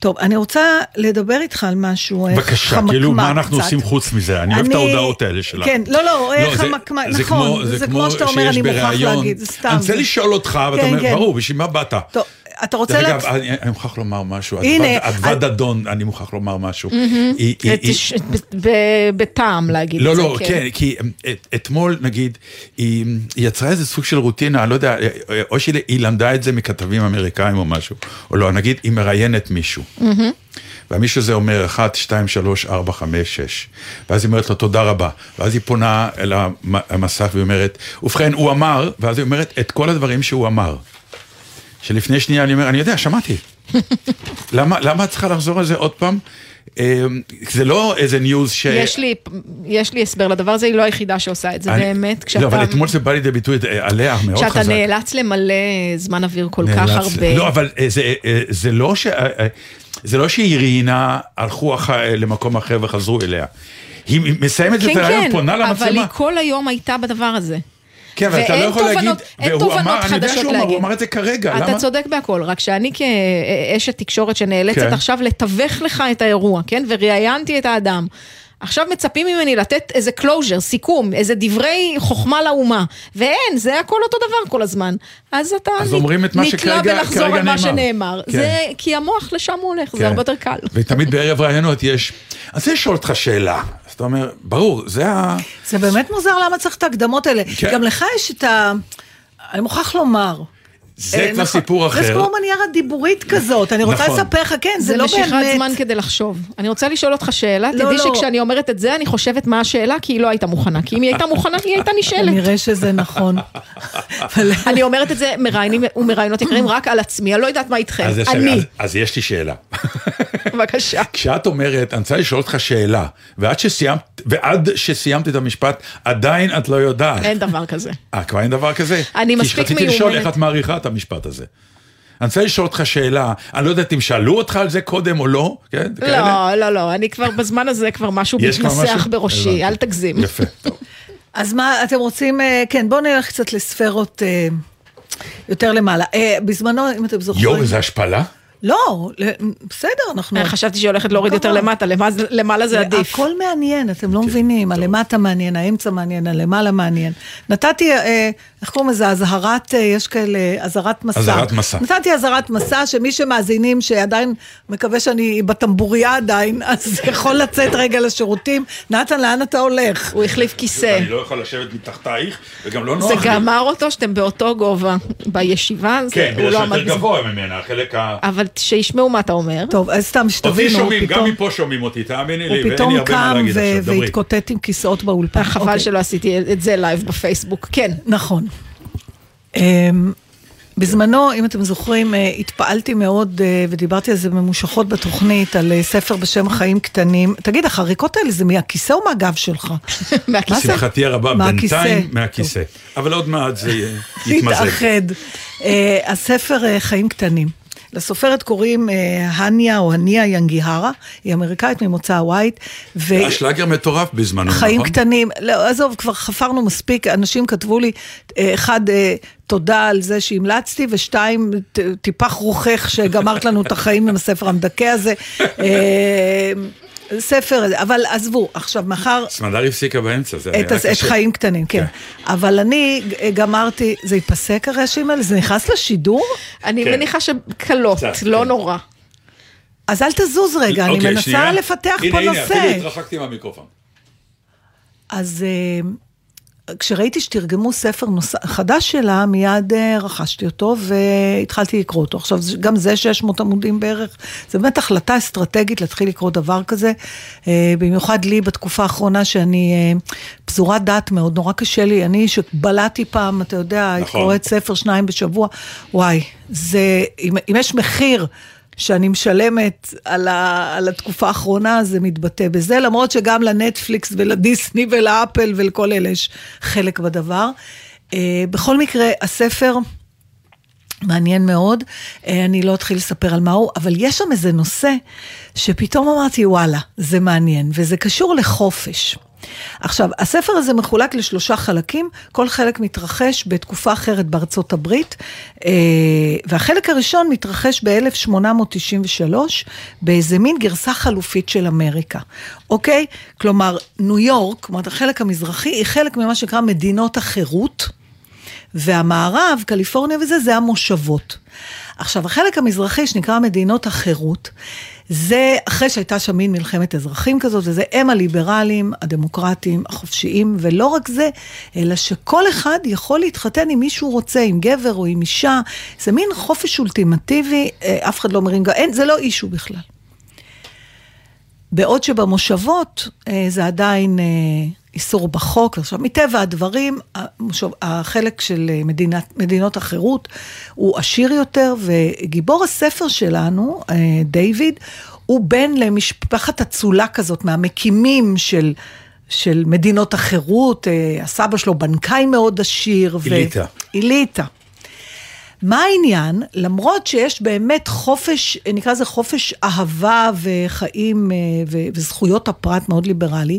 טוב, אני רוצה לדבר איתך על משהו אה, בבקשה, חמקמק כאילו, מה אנחנו קצת. עושים חוץ מזה? אני אוהב את אני- ההודעות האלה שלך. כן, לא, לא, אה, זה- חמקמק, זה נכון, כמו- זה כמו שאתה אומר, אני מוכרח. להגיד, זה סתם. אני רוצה זה- לשאול אותך, ואתה כן, אומר, כן. ברור, בשביל מה באת? טוב, אתה רוצה... דרך אגב, אני מוכרח לומר משהו. הנה, אדוה אני- דדון, אני מוכרח לומר משהו. בטעם להגיד לא, את זה, לא, כן, כי את- אתמול, נגיד, היא יצרה איזה סוג של רוטינה, אני לא יודע, או שהיא למדה את זה מכתבים אמריקאים או משהו, או לא, נגיד, היא מראיינת מישהו. והמישהו הזה אומר, 1, 2, 3, 4, 5, 6. ואז היא אומרת לו, תודה רבה. ואז היא פונה אל המ- המסך והיא אומרת, ובכן, הוא אמר, ואז היא אומרת את כל הדברים שהוא אמר. שלפני שנייה אני אומר, אני יודע, שמעתי. למה, למה את צריכה לחזור על זה עוד פעם? אה, זה לא איזה ניוז ש... יש לי, יש לי הסבר לדבר הזה, היא לא היחידה שעושה את זה אני- באמת. כשאתה, לא, אבל אתמול זה בא לידי ביטוי עליה מאוד חזק. כשאתה נאלץ למלא זמן אוויר כל כך נאלץ- הרבה. לא, אבל אה, זה, אה, זה לא ש... אה, זה לא שהיא ראיינה, הלכו אח- למקום אחר וחזרו אליה. היא מסיימת כן, את הרעיון, כן, פונה אבל למצלמה. היא כל היום הייתה בדבר הזה. כן, אבל אתה לא יכול להגיד, אין והוא תובנות אמר, אני יודע שהוא אמר, הוא. אמר את זה כרגע, למה? אתה צודק בהכל, רק שאני כאשת תקשורת שנאלצת כן. עכשיו לתווך לך את האירוע, כן? וראיינתי את האדם. עכשיו מצפים ממני לתת איזה closure, סיכום, איזה דברי חוכמה לאומה, ואין, זה הכל אותו דבר כל הזמן. אז אתה אז נת- אומרים את נתלה בלחזור על מה נאמר. שנאמר. כן. זה כי המוח לשם הוא הולך, כן. זה הרבה יותר קל. ותמיד בערב ראיונות יש... אני רוצה לשאול אותך שאלה. אתה אומר, ברור, זה ה... זה באמת מוזר למה צריך את ההקדמות האלה. כן. גם לך יש את ה... אני מוכרח לומר. זה אה, כבר נכון. סיפור זה אחר. כמו מניירה דיבורית כזאת, אני רוצה נכון. לספר לך, כן, זה זה לא משיכת באמת. זמן כדי לחשוב. אני רוצה לשאול אותך שאלה, לא, תדעי לא. שכשאני אומרת את זה, אני חושבת מה השאלה, כי היא לא הייתה מוכנה. כי אם היא הייתה מוכנה, היא הייתה נשאלת. נראה שזה נכון. אני אומרת את זה מראיינים ומראיינות יקרים רק על עצמי, אני לא יודעת מה איתכם. אני, אז- אז יש לי שאלה. בבקשה. כשאת אומרת, אני רוצה לשאול אותך שאלה, ועד שסיימת, ועד שסיימת את המשפט, עדיין את לא יודעת. אין דבר כזה. אה, כבר אין דבר כזה? אני מספיק כי רציתי לשאול מיומנת. איך את מעריכה את המשפט הזה. אני רוצה לשאול אותך שאלה, אני לא יודעת אם שאלו אותך על זה קודם או לא, כן? כאלה? לא, לא, לא, אני כבר בזמן הזה כבר משהו מתנסח? בראשי, הבנתי. אל תגזים. יפה, טוב. אז מה, אתם רוצים, אה, כן, בואו נלך קצת לספרות אה, יותר למעלה. אה, בזמנו, אם אתם זוכרים... יואו, איזה השפלה? לא, בסדר, אנחנו... אה, חשבתי שהיא הולכת להוריד יותר כבוד. למטה, למה זה- למעלה זה עדיף. הכל מעניין, אתם לא מבינים, הלמטה מעניין, האמצע מעניין, הלמעלה מעניין. נתתי, אה, איך קוראים לזה, אזהרת, אה, יש כאלה, אזהרת מסע. אזהרת מסע. נתתי אזהרת מסע, שמי שמאזינים, שעדיין מקווה שאני בטמבוריה עדיין, אז יכול לצאת רגע לשירותים. נתן, לאן אתה הולך? הוא החליף כיסא. אני לא יכול לשבת מתחתייך, וגם לא זה נוח לי. גמר אותו שאתם באותו גובה בישיבה, זה- כן, הוא בגלל לא בזה. גבוה ממנה, החלק ה... אבל שישמעו מה אתה אומר. טוב, אז סתם אותי שתבינו, שומעים, גם פתאום- מפה שומעים אותי, תאמיני הוא לי, ואין לי פתאום הרבה מה קם להגיד ו- עכשיו, דברי. והתקוטט עם כיסאות באולפן. חבל אוקיי. שלא עשיתי את זה לייב בפייסבוק. כן. נכון. אמ, בזמנו, אם אתם זוכרים, אה, התפעלתי מאוד אה, ודיברתי על זה ממושכות בתוכנית, על אה, ספר בשם חיים קטנים. תגיד, החריקות האלה זה מהכיסא או מהגב שלך? מהכיסא. לשמחתי הרבה. בינתיים מהכיסא. אבל עוד מעט זה יתמזג. להתאחד. אה, הספר חיים קטנים. לסופרת קוראים אה, הניה או הניה ינגיהרה, היא אמריקאית ממוצא הווייט. ו- היה שלאגר מטורף בזמנו, נכון? חיים קטנים, לא, עזוב, כבר חפרנו מספיק, אנשים כתבו לי, אה, אחד, אה, תודה על זה שהמלצתי, ושתיים, טיפח רוחך שגמרת לנו את החיים עם הספר המדכא הזה. ספר, אבל עזבו, עכשיו, מחר... סמדר הפסיקה באמצע, זה היה את, הס- את קשה. חיים קטנים, כן. אבל אני גמרתי, זה ייפסק הרעשים האלה? זה נכנס לשידור? אני כן. מניחה שקלות, קצת, לא כן. נורא. אז אל תזוז רגע, אני אוקיי, מנסה. לפתח הנה, פה הנה, נושא. אפילו התרחקתי מהמיקרופון. אז אה, כשראיתי שתרגמו ספר נוס... חדש שלה, מיד אה, רכשתי אותו והתחלתי לקרוא אותו. עכשיו, גם זה 600 עמודים בערך, זה באמת החלטה אסטרטגית להתחיל לקרוא דבר כזה. אה, במיוחד לי בתקופה האחרונה שאני אה, פזורת דעת מאוד, נורא קשה לי. אני שבלעתי פעם, אתה יודע. נכון. קוראת ספר שניים בשבוע, וואי, זה, אם, אם יש מחיר... שאני משלמת על, ה, על התקופה האחרונה, זה מתבטא בזה, למרות שגם לנטפליקס ולדיסני ולאפל ולכל אלה יש חלק בדבר. אה, בכל מקרה, הספר מעניין מאוד, אה, אני לא אתחיל לספר על מהו, אבל יש שם איזה נושא שפתאום אמרתי, וואלה, זה מעניין, וזה קשור לחופש. עכשיו, הספר הזה מחולק לשלושה חלקים, כל חלק מתרחש בתקופה אחרת בארצות הברית, אה, והחלק הראשון מתרחש ב-1893, באיזה מין גרסה חלופית של אמריקה, אוקיי? כלומר, ניו יורק, כלומר, החלק המזרחי, היא חלק ממה שנקרא מדינות החירות. והמערב, קליפורניה וזה, זה המושבות. עכשיו, החלק המזרחי שנקרא מדינות החירות, זה אחרי שהייתה שם מין מלחמת אזרחים כזאת, וזה הם הליברלים, הדמוקרטים, החופשיים, ולא רק זה, אלא שכל אחד יכול להתחתן עם מי שהוא רוצה, עם גבר או עם אישה, זה מין חופש אולטימטיבי, אה, אף אחד לא מרים גב, אין, זה לא אישו בכלל. בעוד שבמושבות אה, זה עדיין אה, איסור בחוק. עכשיו, מטבע הדברים, החלק של אה, מדינת, מדינות החירות הוא עשיר יותר, וגיבור הספר שלנו, אה, דיוויד, הוא בן למשפחת אצולה כזאת, מהמקימים של... של מדינות החירות, אה, הסבא שלו בנקאי מאוד עשיר. אליטה. ו... אליטה. מה העניין? למרות שיש באמת חופש, נקרא לזה חופש אהבה וחיים אה, ו- וזכויות הפרט מאוד ליברלי,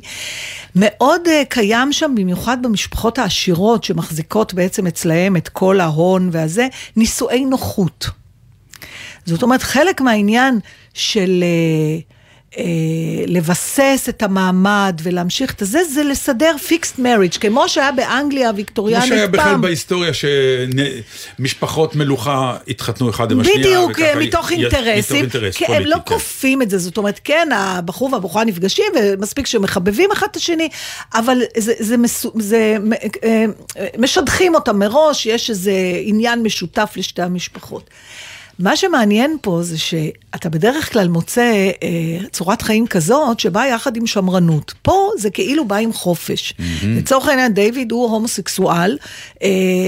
מאוד אה, קיים שם, במיוחד במשפחות העשירות שמחזיקות בעצם אצלהם את כל ההון והזה, נישואי נוחות. זאת אומרת, חלק מהעניין של... אה, אה, לבסס את המעמד ולהמשיך את זה, זה לסדר פיקסט מריג', כמו שהיה באנגליה הוויקטוריאנית פעם. כמו שהיה בכלל בהיסטוריה שמשפחות מלוכה התחתנו אחד עם השנייה. בדיוק, מתוך אינטרסים. מתוך אינטרס כי הם פוליטי, לא כן. כופים את זה, זאת אומרת, כן, הבחור והבחורה נפגשים, ומספיק שמחבבים אחד את השני, אבל זה, זה, מסו, זה אה, משדכים אותם מראש, יש איזה עניין משותף לשתי המשפחות. מה שמעניין פה זה שאתה בדרך כלל מוצא אה, צורת חיים כזאת שבאה יחד עם שמרנות. פה זה כאילו בא עם חופש. Mm-hmm. לצורך העניין, דיוויד הוא הומוסקסואל, אה,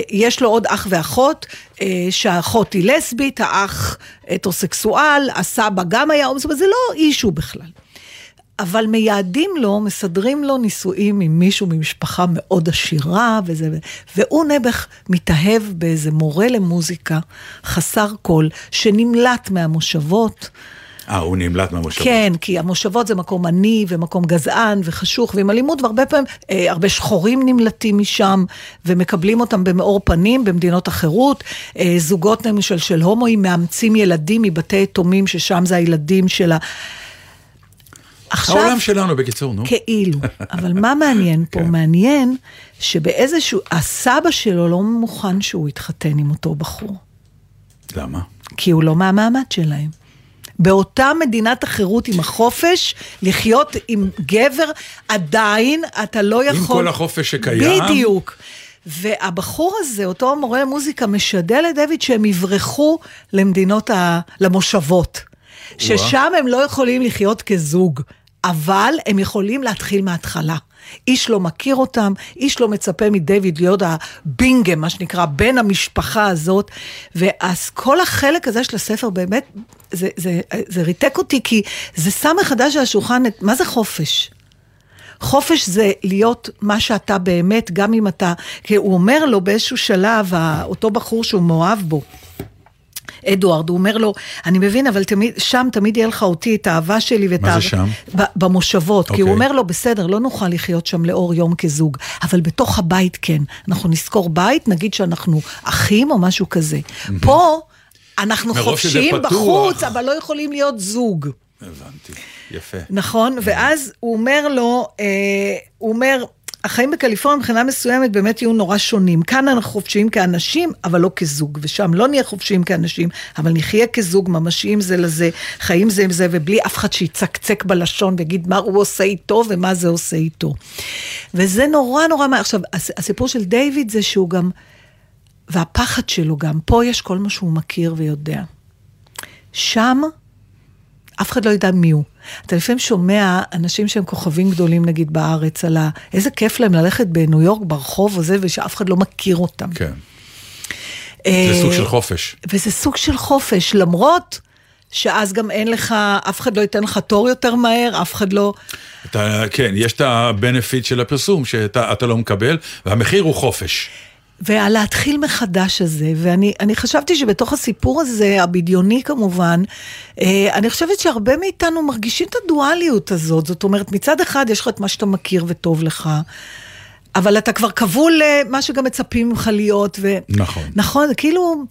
יש לו עוד אח ואחות, אה, שהאחות היא לסבית, האח הטרוסקסואל, הסבא גם היה הומוסקסואל, זה לא אישו בכלל. אבל מייעדים לו, מסדרים לו נישואים עם מישהו ממשפחה מאוד עשירה, וזה, והוא נעבך מתאהב באיזה מורה למוזיקה, חסר קול, שנמלט מהמושבות. אה, הוא נמלט מהמושבות. כן, כי המושבות זה מקום עני ומקום גזען וחשוך ועם אלימות, והרבה פעמים, אה, הרבה שחורים נמלטים משם ומקבלים אותם במאור פנים במדינות החירות. אה, זוגות למשל של הומואים מאמצים ילדים מבתי יתומים, ששם זה הילדים של ה... עכשיו, העולם שלנו, בקיצור, נו. כאילו, אבל מה מעניין פה? כן. מעניין שבאיזשהו, הסבא שלו לא מוכן שהוא יתחתן עם אותו בחור, למה? כי הוא לא מהמעמד שלהם. באותה מדינת החירות עם החופש, לחיות עם גבר, עדיין אתה לא יכול... עם כל החופש שקיים. בדיוק. והבחור הזה, אותו מורה למוזיקה, משדל לדויד שהם יברחו למדינות, ה... למושבות. ששם הם לא יכולים לחיות כזוג, אבל הם יכולים להתחיל מההתחלה. איש לא מכיר אותם, איש לא מצפה מדויד להיות הבינגם, מה שנקרא, בן המשפחה הזאת. ואז כל החלק הזה של הספר באמת, זה, זה, זה ריתק אותי, כי זה שם מחדש על השולחן את, מה זה חופש? חופש זה להיות מה שאתה באמת, גם אם אתה, כי הוא אומר לו באיזשהו שלב, אותו בחור שהוא מאוהב בו, אדוארד, הוא אומר לו, אני מבין, אבל תמיד, שם תמיד יהיה לך אותי, את האהבה שלי ואת מה זה האהבה- שם? ב- במושבות, okay. כי הוא אוקיי. אומר לו, בסדר, לא נוכל לחיות שם לאור יום כזוג, אבל בתוך הבית כן. אנחנו נזכור בית, נגיד שאנחנו אחים או משהו כזה. פה אנחנו חופשיים. בחוץ, אבל לא יכולים להיות זוג. הבנתי, יפה. נכון, ואז הוא אומר לו, אה, הוא אומר, החיים בקליפורניה מבחינה מסוימת באמת יהיו נורא שונים. כאן אנחנו חופשיים כאנשים, אבל לא כזוג, ושם לא נהיה חופשיים כאנשים, אבל נחיה כזוג, ממשיים זה לזה, חיים זה עם זה, ובלי אף אחד שיצקצק בלשון ויגיד מה הוא עושה איתו ומה זה עושה איתו. וזה נורא נורא, מה- עכשיו, הס- הסיפור של דיוויד זה שהוא גם, והפחד שלו גם, פה יש כל מה שהוא מכיר ויודע. שם, אף אחד לא יודע מי הוא. אתה לפעמים שומע אנשים שהם כוכבים גדולים, נגיד, בארץ, על ה... איזה כיף להם ללכת בניו יורק ברחוב וזה, ושאף אחד לא מכיר אותם. כן. אה, זה סוג של חופש. וזה סוג של חופש, למרות שאז גם אין לך, אף אחד לא ייתן לך תור יותר מהר, אף אחד לא... אתה, כן, יש את הבנפיט של הפרסום שאתה אתה לא מקבל, והמחיר הוא חופש. ועל להתחיל מחדש הזה, ואני אני חשבתי שבתוך הסיפור הזה, הבדיוני כמובן, אה, אני חושבת שהרבה מאיתנו מרגישים את הדואליות הזאת, זאת אומרת, מצד אחד יש לך את מה שאתה מכיר וטוב לך, אבל אתה כבר כבול למה שגם מצפים ממך להיות, ו... נכון. נכון, כאילו,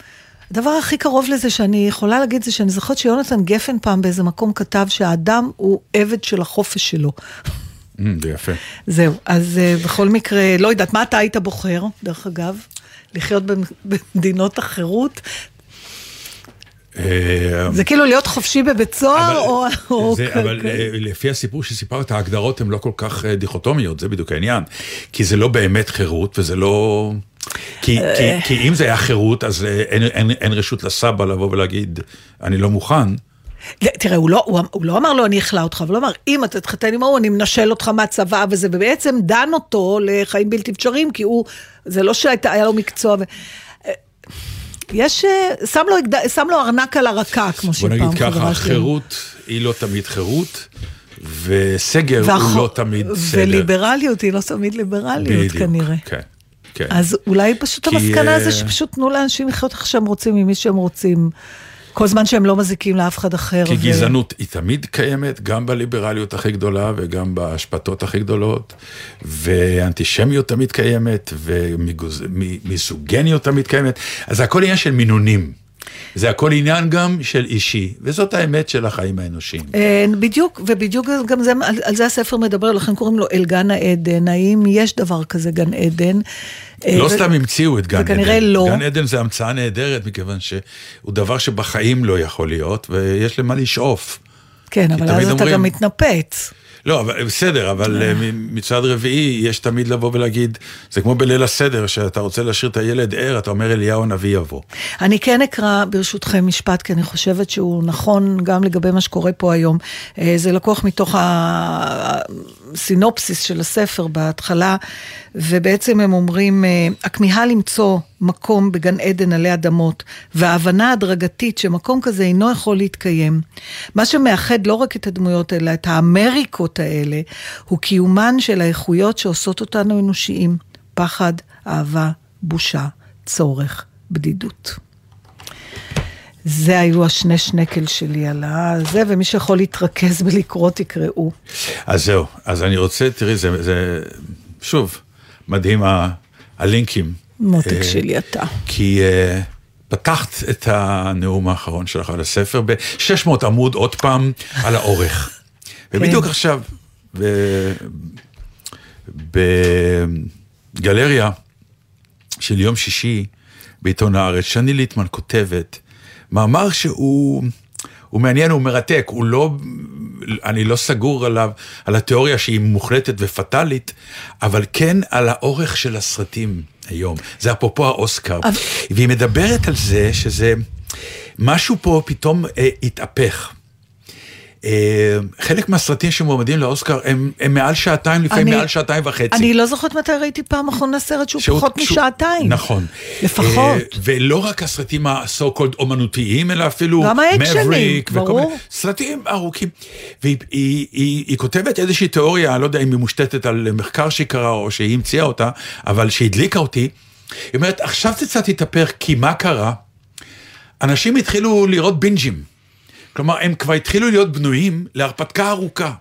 הדבר הכי קרוב לזה שאני יכולה להגיד זה שאני זוכרת שיונתן גפן פעם באיזה מקום כתב שהאדם הוא עבד של החופש שלו. Mm, זה יפה. זהו, אז uh, בכל מקרה, לא יודעת, מה אתה היית בוחר, דרך אגב? לחיות במ- במדינות החירות? אה, זה כאילו להיות חופשי בבית סוהר, או... אבל אה, לפי הסיפור שסיפרת, ההגדרות הן לא כל כך אה, דיכוטומיות, זה בדיוק העניין. כי זה לא באמת חירות, וזה לא... כי, כי, כי אם זה היה חירות, אז אה, אין, אין, אין רשות לסבא לבוא ולהגיד, אני לא מוכן. תראה, הוא לא, הוא, הוא לא אמר לו, אני אכלא אותך, אבל הוא אמר, אם אתה תתחתן עם ההוא, אני מנשל אותך מהצבא, וזה בעצם דן אותו לחיים בלתי אפשריים, כי הוא, זה לא שהיה לו מקצוע. ו... אה, יש, אה, שם לו, שם לו ארנק על הרקה, כמו בוא שפעם נגיד חברה ככה, שלי. חירות היא לא תמיד חירות, וסגר הוא והחו- לא תמיד סדר. וליברליות היא לא תמיד ליברליות בדיוק, כנראה. כן, כן. אז אולי פשוט כי, המסקנה אה, זה שפשוט תנו לאנשים לחיות איך שהם רוצים, עם מי שהם רוצים, כל זמן שהם לא מזיקים לאף אחד אחר. כי ו- גזענות היא תמיד קיימת, גם בליברליות הכי גדולה וגם בהשפתות הכי גדולות, ואנטישמיות תמיד קיימת, ומיזוגניות תמיד קיימת, אז הכל עניין של מינונים. זה הכל עניין גם של אישי, וזאת האמת של החיים האנושיים. אה, בדיוק, ובדיוק גם זה, על, על זה הספר מדבר, לכן קוראים לו אל גן העדן, האם יש דבר כזה גן עדן? אה, לא ו- סתם המציאו את גן עדן. וכנראה לא. גן עדן זה המצאה נהדרת, מכיוון שהוא דבר שבחיים לא יכול להיות, ויש למה לשאוף. כן, אבל אז אתה אומרים- גם מתנפץ. לא, אבל בסדר, אבל אה, מצד רביעי, יש תמיד לבוא ולהגיד, זה כמו בליל הסדר, שאתה רוצה להשאיר את הילד ער, אתה אומר אליהו הנביא יבוא. אני כן אקרא ברשותכם משפט, כי אני חושבת שהוא נכון גם לגבי מה שקורה פה היום. אה, זה לקוח מתוך הסינופסיס של הספר בהתחלה, ובעצם הם אומרים, אה, הכמיהה למצוא מקום בגן עדן עלי אדמות, וההבנה ההדרגתית שמקום כזה אינו יכול להתקיים. מה שמאחד לא רק את הדמויות, אלא את האמריקות האלה, הוא קיומן של האיכויות שעושות אותנו אנושיים. פחד, אהבה, בושה, צורך, בדידות. זה היו השני שנקל שלי על הזה, ומי שיכול להתרכז ולקרוא, תקראו. אז זהו, אז אני רוצה, תראי, זה, זה שוב, מדהים הלינקים. מותק אה, שלי אתה. כי uh, פתחת את הנאום האחרון שלך על הספר ב-600 עמוד עוד פעם על האורך. ובדיוק כן. עכשיו, בגלריה של יום שישי בעיתון הארץ, שני ליטמן כותבת מאמר שהוא הוא מעניין, הוא מרתק, הוא לא, אני לא סגור עליו, על התיאוריה שהיא מוחלטת ופטאלית, אבל כן על האורך של הסרטים היום. זה אפרופו האוסקר. אבל- והיא מדברת על זה שזה, משהו פה פתאום אה, התהפך. אה, חלק מהסרטים שמועמדים לאוסקר הם, הם מעל שעתיים, לפעמים אני- מעל שעתיים וחצי. אני לא זוכרת מתי ראיתי פעם אחרונה סרט שהוא שהוא- פחות שהוא- משעתיים. נכון. לפחות. אה, ולא רק הסרטים ה-so called אומנותיים, אלא אפילו גם האקשנים, ברור. מיני סרטים ארוכים. והיא היא, היא, היא כותבת איזושהי תיאוריה, אני לא יודע אם היא מושתתת על מחקר שהיא קראה או שהיא המציאה אותה, אבל שהדליקה אותי. היא אומרת, עכשיו זה קצת התהפך, כי מה קרה? אנשים התחילו לראות בינג'ים. כלומר, הם כבר התחילו להיות בנויים להרפתקה ארוכה.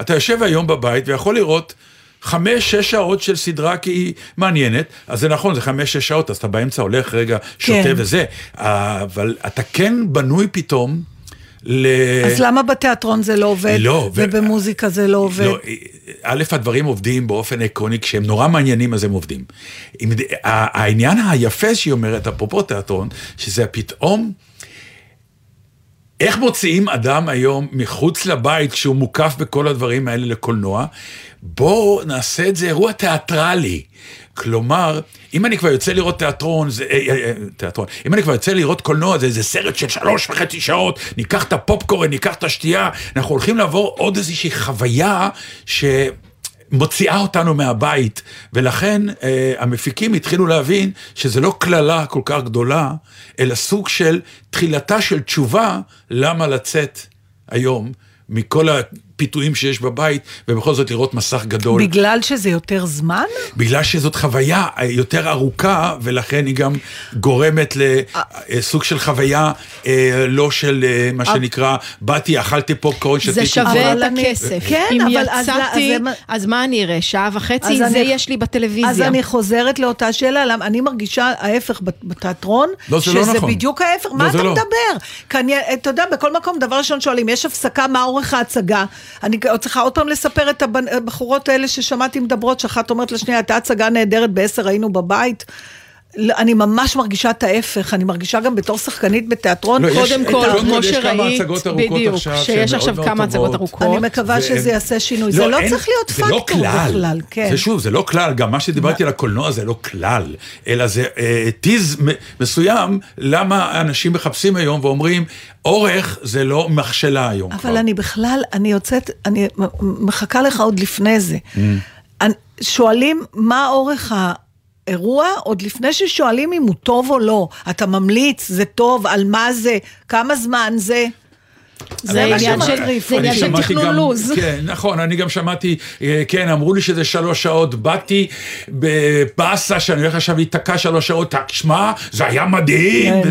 אתה יושב היום בבית ויכול לראות חמש, שש שעות של סדרה כי היא מעניינת, אז זה נכון, זה חמש, שש שעות, אז אתה באמצע הולך רגע, שותה כן. וזה, אבל אתה כן בנוי פתאום ל... אז למה בתיאטרון זה לא עובד? לא, ו- ובמוזיקה זה לא עובד? לא, א', הדברים עובדים באופן עקרוני, כשהם נורא מעניינים אז הם עובדים. העניין היפה שהיא אומרת, אפרופו תיאטרון, שזה פתאום, איך מוציאים אדם היום מחוץ לבית כשהוא מוקף בכל הדברים האלה לקולנוע? בואו נעשה את זה אירוע תיאטרלי. כלומר, אם אני כבר יוצא לראות תיאטרון, זה, אה, אה, אה, תיאטרון, אם אני כבר יוצא לראות קולנוע, זה איזה סרט של שלוש וחצי שעות, ניקח את הפופקורן, ניקח את השתייה, אנחנו הולכים לעבור עוד איזושהי חוויה ש... מוציאה אותנו מהבית, ולכן אה, המפיקים התחילו להבין שזה לא קללה כל כך גדולה, אלא סוג של תחילתה של תשובה למה לצאת היום מכל הפיתויים שיש בבית, ובכל זאת לראות מסך גדול. בגלל שזה יותר זמן? בגלל שזאת חוויה אה, יותר ארוכה, ולכן היא גם גורמת לסוג של חוויה אה, לא של אה, מה שנקרא, באתי, אכלתי פופקורן, שתיתי. זה שווה את הכסף. כן, אם אבל אז- יצאתי, אז מה אני אראה? שעה וחצי? אז זה אני- יש לי בטלוויזיה. אז אני חוזרת לאותה שאלה, למה אני מרגישה ההפך בת- בתיאטרון, לא, זה לא שזה נכון. בדיוק ההפך, לא, מה אתה לא. מדבר? כי אני, אתה יודע, בכל מקום, דבר ראשון שואלים, יש הפסקה, מה אורך ההצגה? אני צריכה עוד פעם לספר את הבחורות האלה ששמעתי מדברות, שאחת אומרת לשנייה, הייתה הצגה נהדרת, בעשר היינו בבית. לא, אני ממש מרגישה את ההפך, אני מרגישה גם בתור שחקנית בתיאטרון. לא, יש- קודם את- כל, כמו יש שראית, בדיוק, שיש עכשיו מאוד כמה הצגות. ארוכות. אני מקווה והם- שזה יעשה שינוי. זה לא אין- צריך להיות זה לא פקטור כלל. בכלל, כן. זה שוב, זה לא כלל, גם מה שדיברתי על הקולנוע זה לא כלל, אלא זה אה, טיז מסוים, למה אנשים מחפשים היום ואומרים, אורך זה לא מכשלה היום כבר. אבל אני בכלל, אני יוצאת, אני מחכה לך עוד לפני זה. Mm. שואלים מה אורך האירוע, עוד לפני ששואלים אם הוא טוב או לא. אתה ממליץ, זה טוב, על מה זה, כמה זמן זה. זה עניין של- זה עניין של תכנון לו"ז. כן, נכון, אני גם שמעתי, אה, כן, אמרו לי שזה שלוש שעות, באתי בבאסה שאני הולך עכשיו להיתקע שלוש שעות, שמע, זה היה מדהים, כן.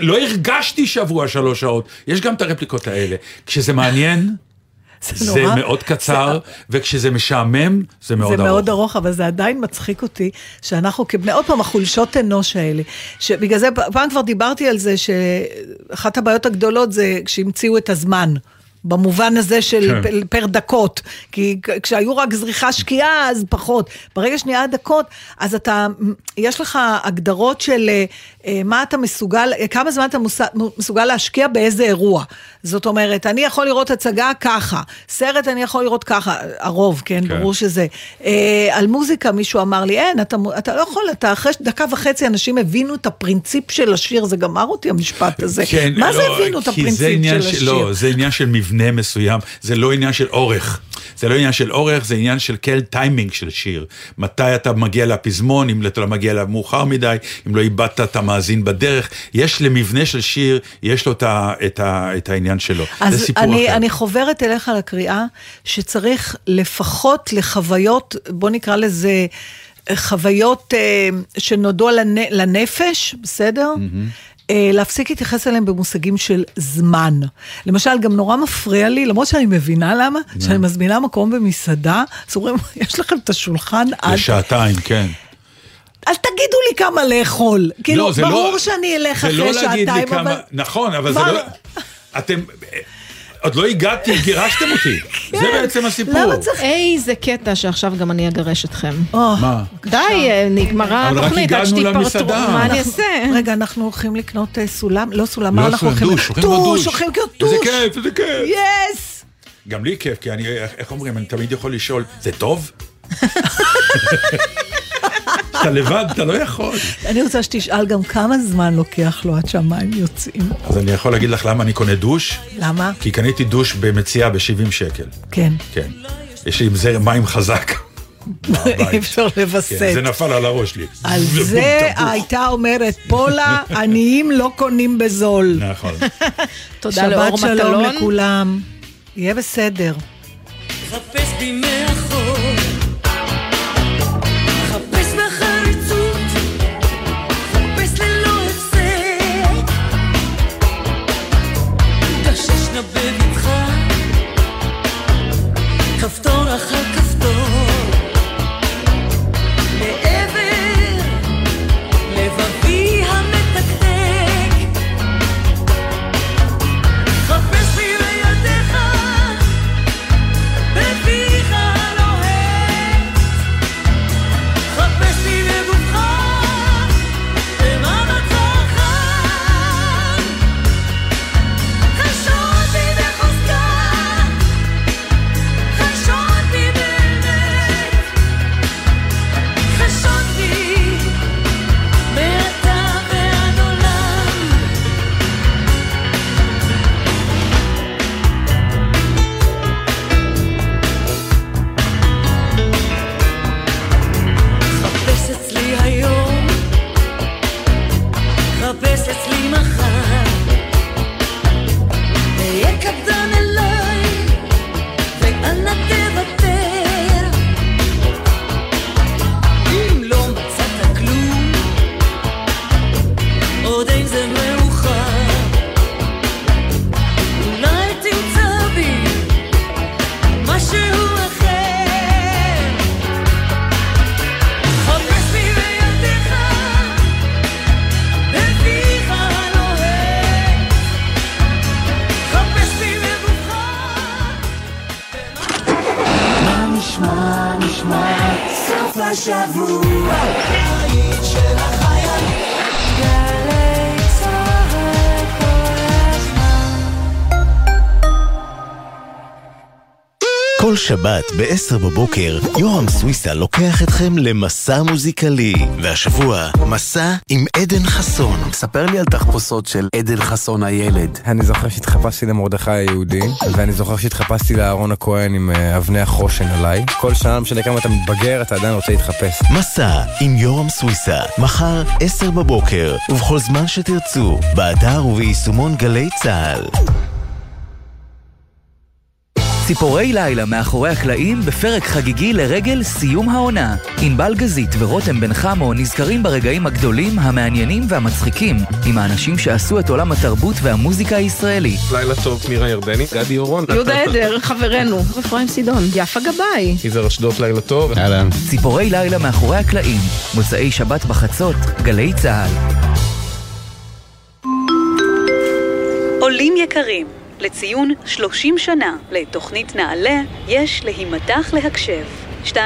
לא הרגשתי שבוע שלוש שעות. יש גם את הרפליקות האלה. כשזה מעניין, זה נורא. מאוד קצר, וכשזה משעמם, זה מאוד זה ארוך. מאוד ארוך, אבל זה עדיין מצחיק אותי, שאנחנו כבני, עוד פעם, החולשות אנוש האלה. שבגלל זה, פעם כבר דיברתי על זה, שאחת הבעיות הגדולות זה כשהמציאו את הזמן. במובן הזה של כן. פר, דקות, כי כשהיו רק זריחה שקיעה אז פחות, ברגע שנהיה דקות אז אתה, יש לך הגדרות של אה, אה, מה אתה מסוגל, אה, כמה זמן אתה מסוגל להשקיע באיזה אירוע, זאת אומרת אני יכול לראות הצגה ככה, סרט אני יכול לראות ככה, הרוב כן, כן. ברור שזה, על מוזיקה מישהו אמר לי אין, אתה, אתה לא יכול, אתה אחרי דקה וחצי אנשים הבינו את הפרינציפ של השיר, זה גמר אותי המשפט הזה, כן, מה זה לא, הבינו את זה הפרינציפ של- השיר? לא, זה עניין של מבנה מסוים, זה לא עניין של אורך. זה לא עניין של אורך, זה עניין של כל טיימינג של שיר. מתי אתה מגיע לפזמון, אם אתה לא מגיע אליו מאוחר מדי, אם לא איבדת את המאזין בדרך. יש למבנה של שיר, יש לו את, ה, את, ה, את העניין שלו. זה אז סיפור אני, אחר. אני חוברת אליך לקריאה שצריך לפחות לחוויות, בוא נקרא לזה אה, חוויות אה, שנודעו לנ, לנפש, בסדר? אה, להפסיק להתייחס אליהם במושגים של זמן. למשל, גם נורא מפריע לי, למרות שאני מבינה למה, שאני מזמינה מקום במסעדה, אז אומרים, יש לכם את השולחן עד... לשעתיים, כן. אל תגידו לי כמה לאכול. כאילו, זה ברור לא- שאני אלך אחרי לא שעתיים, כמה, אבל... נכון, אבל זה לא... אתם... עוד לא הגעתי, גירשתם אותי. זה בעצם הסיפור. למה צריך... איזה קטע שעכשיו גם אני אגרש אתכם. מה? די, אה, נגמרה התוכנית, עד שתתפרטו. מה אני אעשה? רגע, אנחנו הולכים לקנות אה, סולם? לא סולם, מה לא, אנחנו הולכים? לקנות טוש, דוש. הולכים לקנות איזה טוש. כיף, איזה כיף. יס! גם לי כיף, כי אני, איך אומרים, אני תמיד יכול לשאול, זה טוב? אתה לבד, אתה לא יכול. אני רוצה שתשאל גם כמה זמן לוקח לו עד שהמים יוצאים. אז אני יכול להגיד לך למה אני קונה דוש? למה? כי קניתי דוש במציאה ב-70 שקל. כן. כן. יש לי עם זרם מים חזק. אי אפשר כן, לווסת. זה נפל על הראש לי. על זה הייתה אומרת פולה, עניים לא קונים בזול. נכון. תודה לאור שבת שלום מטלון. לכולם. יהיה בסדר. חפש בי מאחור, נשמע, נשמע, סוף השבוע. כל שבת ב-10 בבוקר, יורם סוויסה לוקח אתכם למסע מוזיקלי. והשבוע, מסע עם עדן חסון. ספר לי על תחפושות של עדן חסון הילד. אני זוכר שהתחפשתי למרדכי היהודי, ואני זוכר שהתחפשתי לאהרון הכהן עם אה, אבני החושן עליי. כל שנה, לא משנה כמה אתה מתבגר, אתה עדיין רוצה להתחפש. מסע עם יורם סוויסה, מחר 10 בבוקר, ובכל זמן שתרצו, באתר וביישומון גלי צה"ל. ציפורי לילה מאחורי הקלעים בפרק חגיגי לרגל סיום העונה. ענבל גזית ורותם בן חמו נזכרים ברגעים הגדולים, המעניינים והמצחיקים עם האנשים שעשו את עולם התרבות והמוזיקה הישראלי. לילה טוב, מירה ירדני, גדי אורון. יהודה עדר, חברנו, אפרים סידון, יפה גבאי. יזהר אשדוד, לילה טוב. אהלן. ציפורי לילה מאחורי הקלעים, מוצאי שבת בחצות, גלי צה"ל. עולים יקרים, לציון 30 שנה לתוכנית נעל"ה, יש להימתח להקשב. 2-3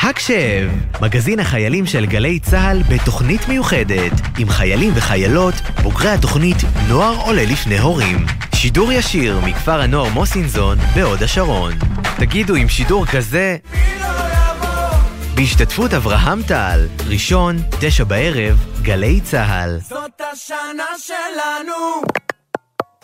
הקשב! מגזין החיילים של גלי צה"ל בתוכנית מיוחדת עם חיילים וחיילות, בוגרי התוכנית נוער עולה לפני הורים. שידור ישיר מכפר הנוער מוסינזון בהוד השרון. תגידו עם שידור כזה... בהשתתפות אברהם טל, ראשון, תשע בערב, גלי צה"ל. זאת השנה שלנו.